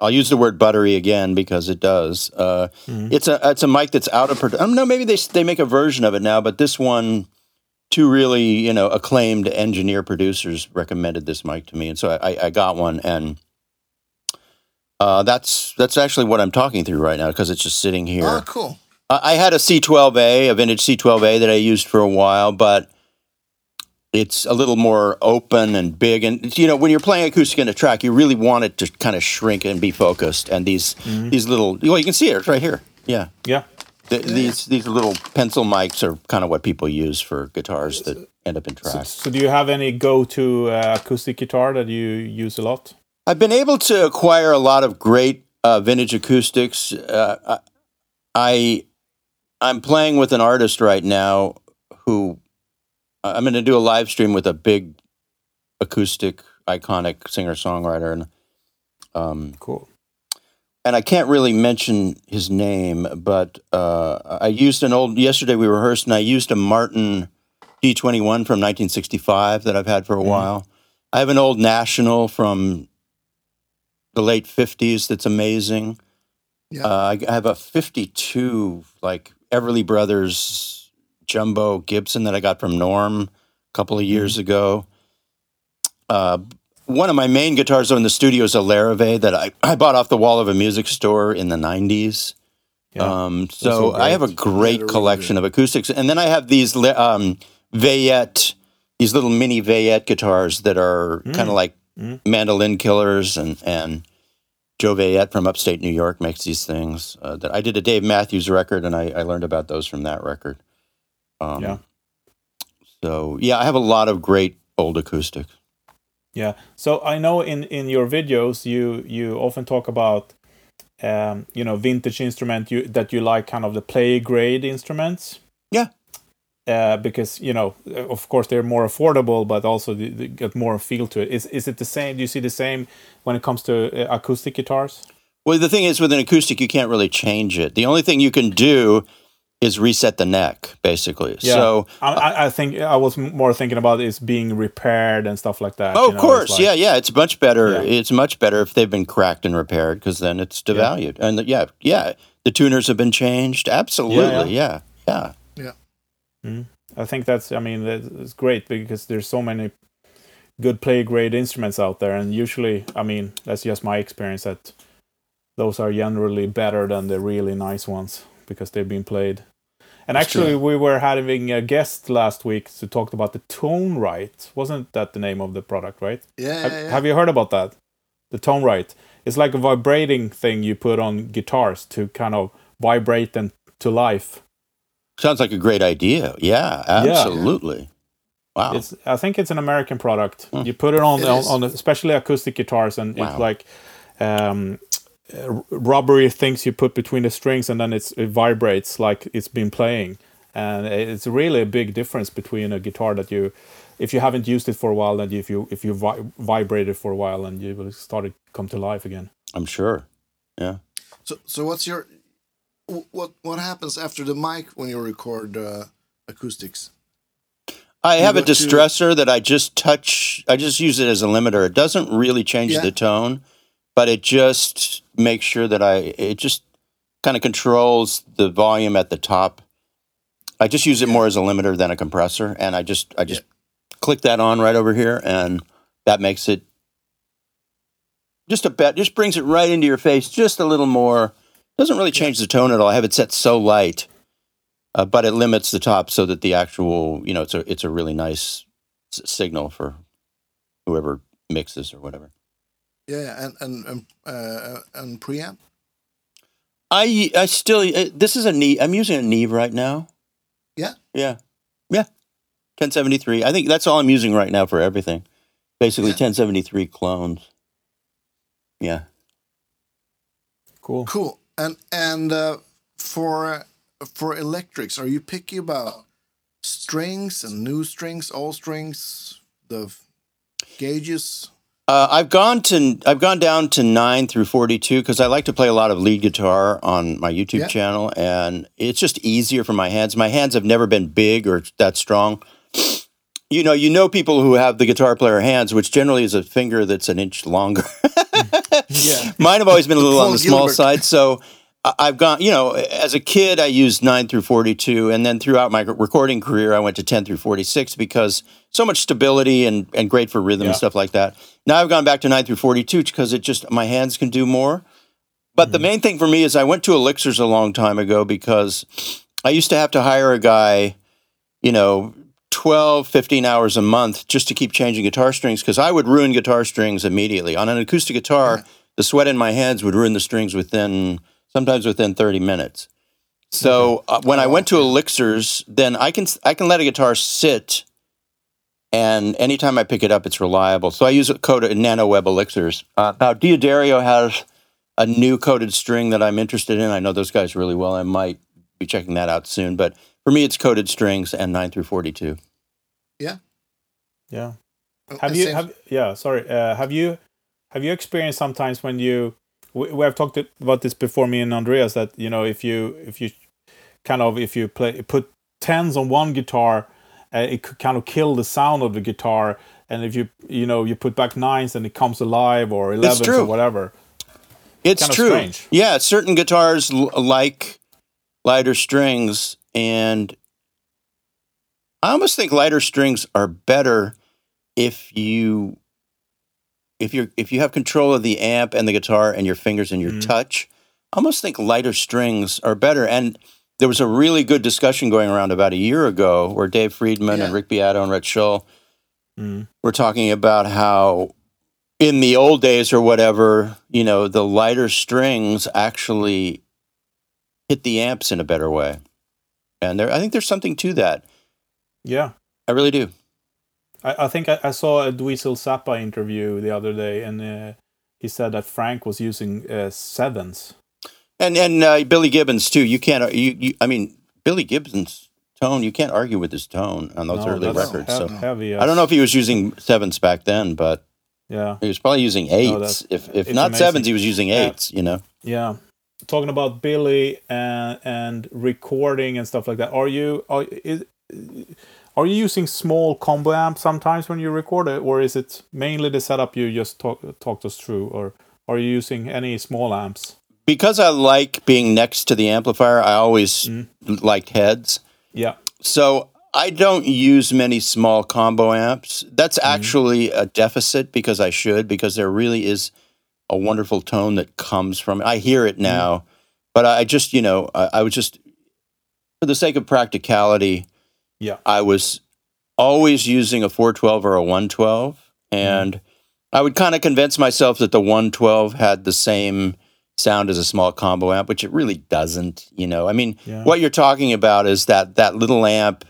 I'll use the word buttery again because it does. Uh, It's a it's a mic that's out of production. No, maybe they they make a version of it now, but this one two really you know acclaimed engineer producers recommended this mic to me, and so I, I got one, and uh, that's that's actually what I'm talking through right now because it's just sitting here. Oh, cool. I I had a C12A, a vintage C12A that I used for a while, but it's a little more open and big. And you know, when you're playing acoustic in a track, you really want it to kind of shrink and be focused. And these these little, well, you can see it it's right here. Yeah, yeah. The, these these little pencil mics are kind of what people use for guitars that end up in So, so do you have any go-to uh, acoustic guitar that you use a lot? I've been able to acquire a lot of great uh, vintage acoustics. Uh, I I'm playing with an artist right now who I'm going to do a live stream with a big acoustic iconic singer songwriter and um, Cool. And I can't really mention his name, but uh, I used an old. Yesterday we rehearsed, and I used a Martin D21 from 1965 that I've had for a while. I have an old National from the late 50s that's amazing. Yeah. Uh, I I have a 52 like Everly Brothers jumbo Gibson that I got from Norm a couple of years ago. Uh, one of my main guitars in the studio is a Larrivee that I, I bought off the wall of a music store in the 90s. Yeah. Um, so I have a great. great they're really collection of acoustics, and then I have these li- um, Veillette, these little mini Veillette guitars that are kind of like mandolin killers, and and Joe Veillette from upstate New York makes these things. Uh, that I did a Dave Matthews record, and I, I learned about those from that record. Um, Yeah. So yeah, I have a lot of great old acoustics. Yeah. So I know in in your videos you you often talk about um, you know vintage instrument you that you like kind of the play grade instruments. Yeah. Uh, because you know, of course, they're more affordable, but also they, they get more feel to it. Is is it the same? Do you see the same when it comes to uh, acoustic guitars? Well, the thing is, with an acoustic, you can't really change it. The only thing you can do is reset the neck, basically. Yeah. So, I, I- I think I was more thinking about is being repaired and stuff like that. oh, you of know, course, like- yeah, yeah. It's much better. Yeah. It's much better if they've been cracked and repaired because then it's devalued. And the, yeah, yeah, the tuners have been changed. Absolutely, yeah, yeah. Yeah. Mm-hmm. I think that's. I mean, it's great because there's so many good play grade instruments out there, and usually, I mean, that's just my experience that those are generally better than the really nice ones because they've been played. And That's actually, true. we were having a guest last week to talk about the ToneRite. Wasn't that the name of the product, right? Yeah, Have, yeah, yeah. have you heard about that? The ToneRite. It's like a vibrating thing you put on guitars to kind of vibrate them to life. Sounds like a great idea. Yeah, absolutely. Wow. It's I think it's an American product. You put it on It on, on especially acoustic guitars, and Wow. it's like um, uh, rubbery things you put between the strings, and then it's, it vibrates like it's been playing. And it's really a big difference between a guitar that you, if you haven't used it for a while, and if you if you vi- vibrate it for a while, and you will start to come to life again. I'm sure. Yeah. So, so what's your what what happens after the mic when you record uh, acoustics? I You have a go to- distressor that I just touch. I just use it as a limiter. It doesn't really change Yeah. the tone, but it just makes sure that I. It just kind of controls the volume at the top. I just use it more as a limiter than a compressor, and I just I just click that on right over here, and that makes it just a bit. Just brings it right into your face, just a little more. Doesn't really change the tone at all. I have it set so light uh, but it limits the top so that the actual you know it's a it's a really nice s- signal for whoever mixes or whatever. Yeah, and and and, uh, and preamp. I I still uh, this is a Neve. I'm using a Neve right now. Yeah? Yeah. Yeah. 1073. I think that's all I'm using right now for everything. Basically Yeah. 1073 clones. Yeah. Cool. Cool. And and uh, for uh, for electrics, are you picky about strings and new strings, all strings, the gauges? Uh, I've gone to I've gone down to nine through forty two because I like to play a lot of lead guitar on my YouTube Yeah. channel, and it's just easier for my hands. My hands have never been big or that strong. You know, you know people who have the guitar player hands, which generally is a finger that's an inch longer. Yeah. Mine have always been a little on the small Gilbert. side, so I've gone. You know, as a kid, I used nine through forty-two, and then throughout my recording career, I went to ten through forty-six because so much stability and and great for rhythm Yeah. and stuff like that. Now I've gone back to nine through forty-two because it just my hands can do more. But the mm-hmm. main thing for me is I went to Elixirs a long time ago because I used to have to hire a guy, you know, 12, 15 hours a month just to keep changing guitar strings because I would ruin guitar strings immediately. On an acoustic guitar, the sweat in my hands would ruin the strings within sometimes within 30 minutes. So uh, when I went to Elixirs, then I can I can let a guitar sit and anytime I pick it up, it's reliable. So I use a coated nano web elixirs. Uh, now D'Addario has a new coated string that I'm interested in. I know those guys really well. I might be checking that out soon. But for me, it's coated strings and nine through forty-two. Yeah. yeah. Have you have yeah sorry uh, have you have you experienced sometimes when you we, we have talked about this before me and Andreas that you know if you if you kind of if you play put tens on one guitar uh, it could kind of kill the sound of the guitar and if you you know you put back nines and it comes alive or 11s or whatever It's true. strange. Yeah, certain guitars l- like lighter strings, and I almost think lighter strings are better if you if you if you have control of the amp and the guitar and your fingers and your Mhm. touch. I almost think lighter strings are better. And there was a really good discussion going around about a year ago where Dave Friedman and Rick Beato and Rhett Shull Mm. we're talking about how in the old days or whatever, you know, the lighter strings actually hit the amps in a better way. And there I think there's something to that. yeah I really do. I, I think I, I saw a Dweezil Zappa interview the other day and uh, he said that Frank was using uh, sevens And and uh, Billy Gibbons too. You can't you, you I mean Billy Gibbons tone, you can't argue with his tone on those No, early records. hev- So heavy I don't know if he was using sevens back then, but yeah he was probably using eights. that's- if if not amazing. sevens, he was using Yeah. eights, you know. Yeah, talking about Billy and and recording and stuff like that. Are you are is, are you using small combo amps sometimes when you record it, or is it mainly the setup you just talk talked us through, or are you using any small amps? Because I like being next to the amplifier, I always Mm. liked heads. Yeah, So I don't use many small combo amps. That's actually a deficit because I should, because there really is a wonderful tone that comes from it. I hear it now, but I just, you know, I, I was just, for the sake of practicality, yeah, I was always using a 412 or a 112. And I would kind of convince myself that the 112 had the same sound as a small combo amp, which it really doesn't. You know, I mean, yeah. what you're talking about is that that little amp,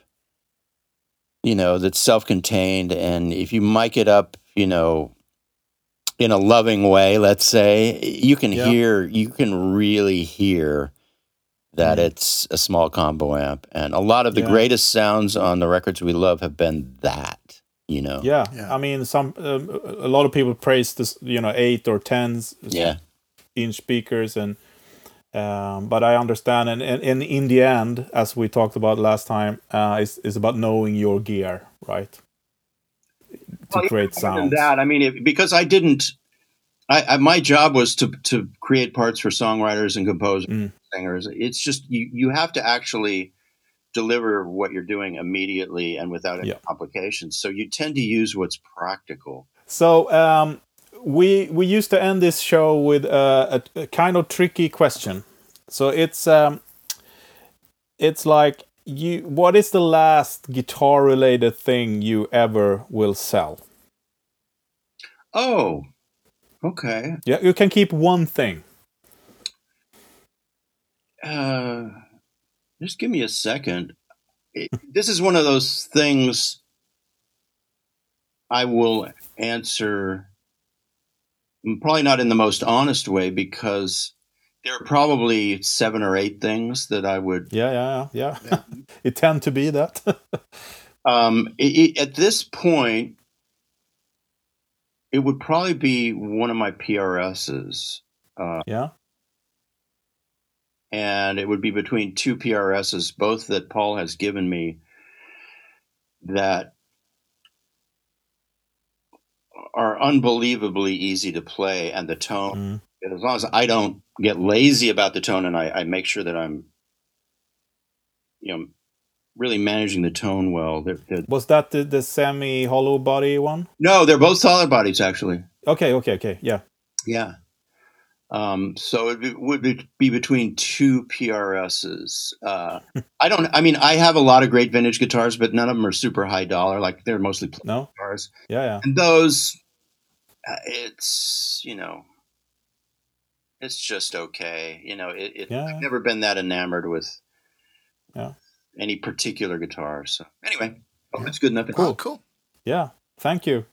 you know, that's self-contained, and if you mic it up, you know, in a loving way, let's say, you can Yeah. hear, you can really hear that Mm. it's a small combo amp. And a lot of the Yeah. greatest sounds on the records we love have been that, you know? Yeah, Yeah. I mean, some um, a lot of people praise this, you know, eight or tens Yeah. inch speakers, and um, but I understand, and, and, and in the end, as we talked about last time, uh, is is about knowing your gear, right? To Well, create even more than sounds. That I mean, it, because I didn't. I, I my job was to to create parts for songwriters and composers, Mm. Singers. It's just you you have to actually deliver what you're doing immediately and without any Yeah. complications. So you tend to use what's practical. So um, we we used to end this show with uh, a, a kind of tricky question. So it's um, it's like you. What is the last guitar related thing you ever will sell? Oh, okay. Yeah, you can keep one thing. Uh, just give me a second. It, this is one of those things I will answer mm, probably not in the most honest way because there are probably seven or eight things that I would. Yeah, yeah, yeah. yeah. it tend to be that. Um, it, it, at this point, it would probably be one of my PRSs. Uh, yeah. And it would be between two PRSs, both that Paul has given me, that are unbelievably easy to play, and the tone. Mm. As long as I don't get lazy about the tone, and I, I make sure that I'm, you know, really managing the tone well. They're, they're, Was that the, the semi hollow body one? no, they're both solid bodies, actually. Okay, okay, okay. Yeah. Yeah. Um, so it would be, be between two PRSs. Uh, I don't. I mean, I have a lot of great vintage guitars, but none of them are super high dollar. Like they're mostly pl- No? guitars, Yeah, yeah. and those, uh, it's you know, it's just okay. You know, it. it Yeah. I've never been that enamored with. Yeah. Any particular guitar. So anyway, oh, that's good enough. Oh, cool. Yeah. Thank you.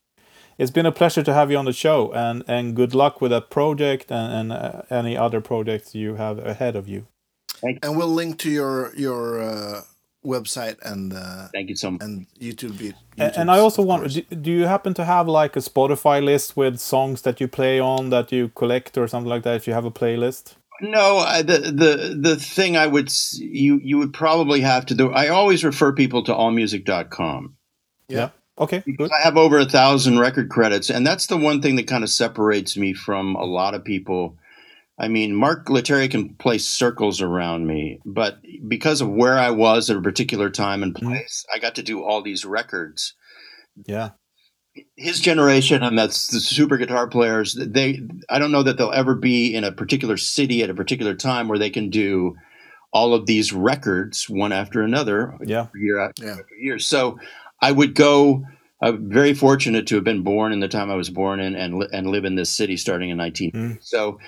It's been a pleasure to have you on the show, and, and good luck with that project and, and uh, any other projects you have ahead of you. And we'll link to your your uh, website and uh, Thank you so much. and YouTube. Be- And, and I also want, do, do you happen to have like a Spotify list with songs that you play on that you collect or something like that? If you have a playlist? No, I, the the the thing I would you you would probably have to do. I always refer people to allmusic.com. Yeah. Okay, good. I have over a thousand record credits, and that's the one thing that kind of separates me from a lot of people. I mean, Mark Lettieri can play circles around me, but because of where I was at a particular time and mm-hmm. place, I got to do all these records. Yeah. His generation, and that's the super guitar players. They, I don't know that they'll ever be in a particular city at a particular time where they can do all of these records one after another Yeah. year after Yeah. year. So I would go. I'm very fortunate to have been born in the time I was born in and and live in this city starting in 19. Mm. So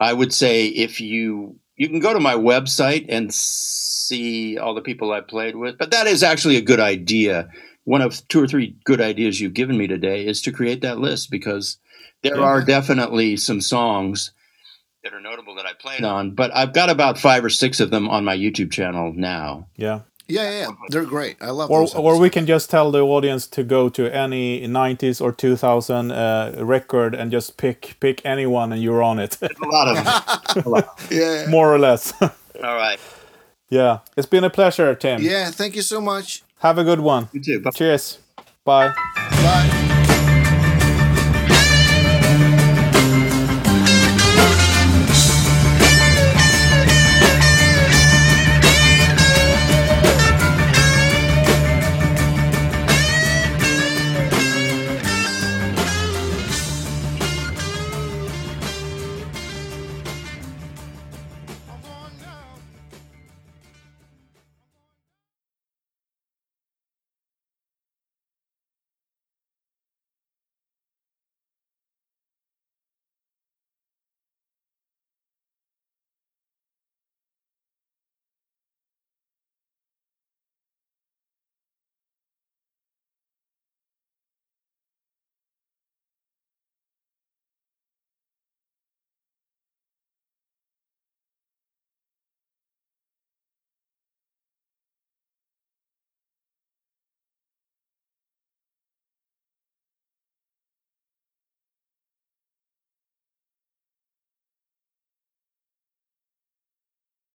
I would say if you you can go to my website and see all the people I played with, but that is actually a good idea. One of two or three good ideas you've given me today is to create that list because there Yeah. are definitely some songs that are notable that I played on, but I've got about five or six of them on my YouTube channel now. Yeah. Yeah, yeah, yeah. They're great. I love Or, those. or we can just tell the audience to go to any 90s or 2000 uh, record and just pick pick anyone and you're on it, A lot of them. A lot. Yeah, yeah. more or less. All right. yeah. It's been a pleasure, Tim. Yeah, thank you so much. Have a good one. You too. Bye. Cheers. Bye. Bye.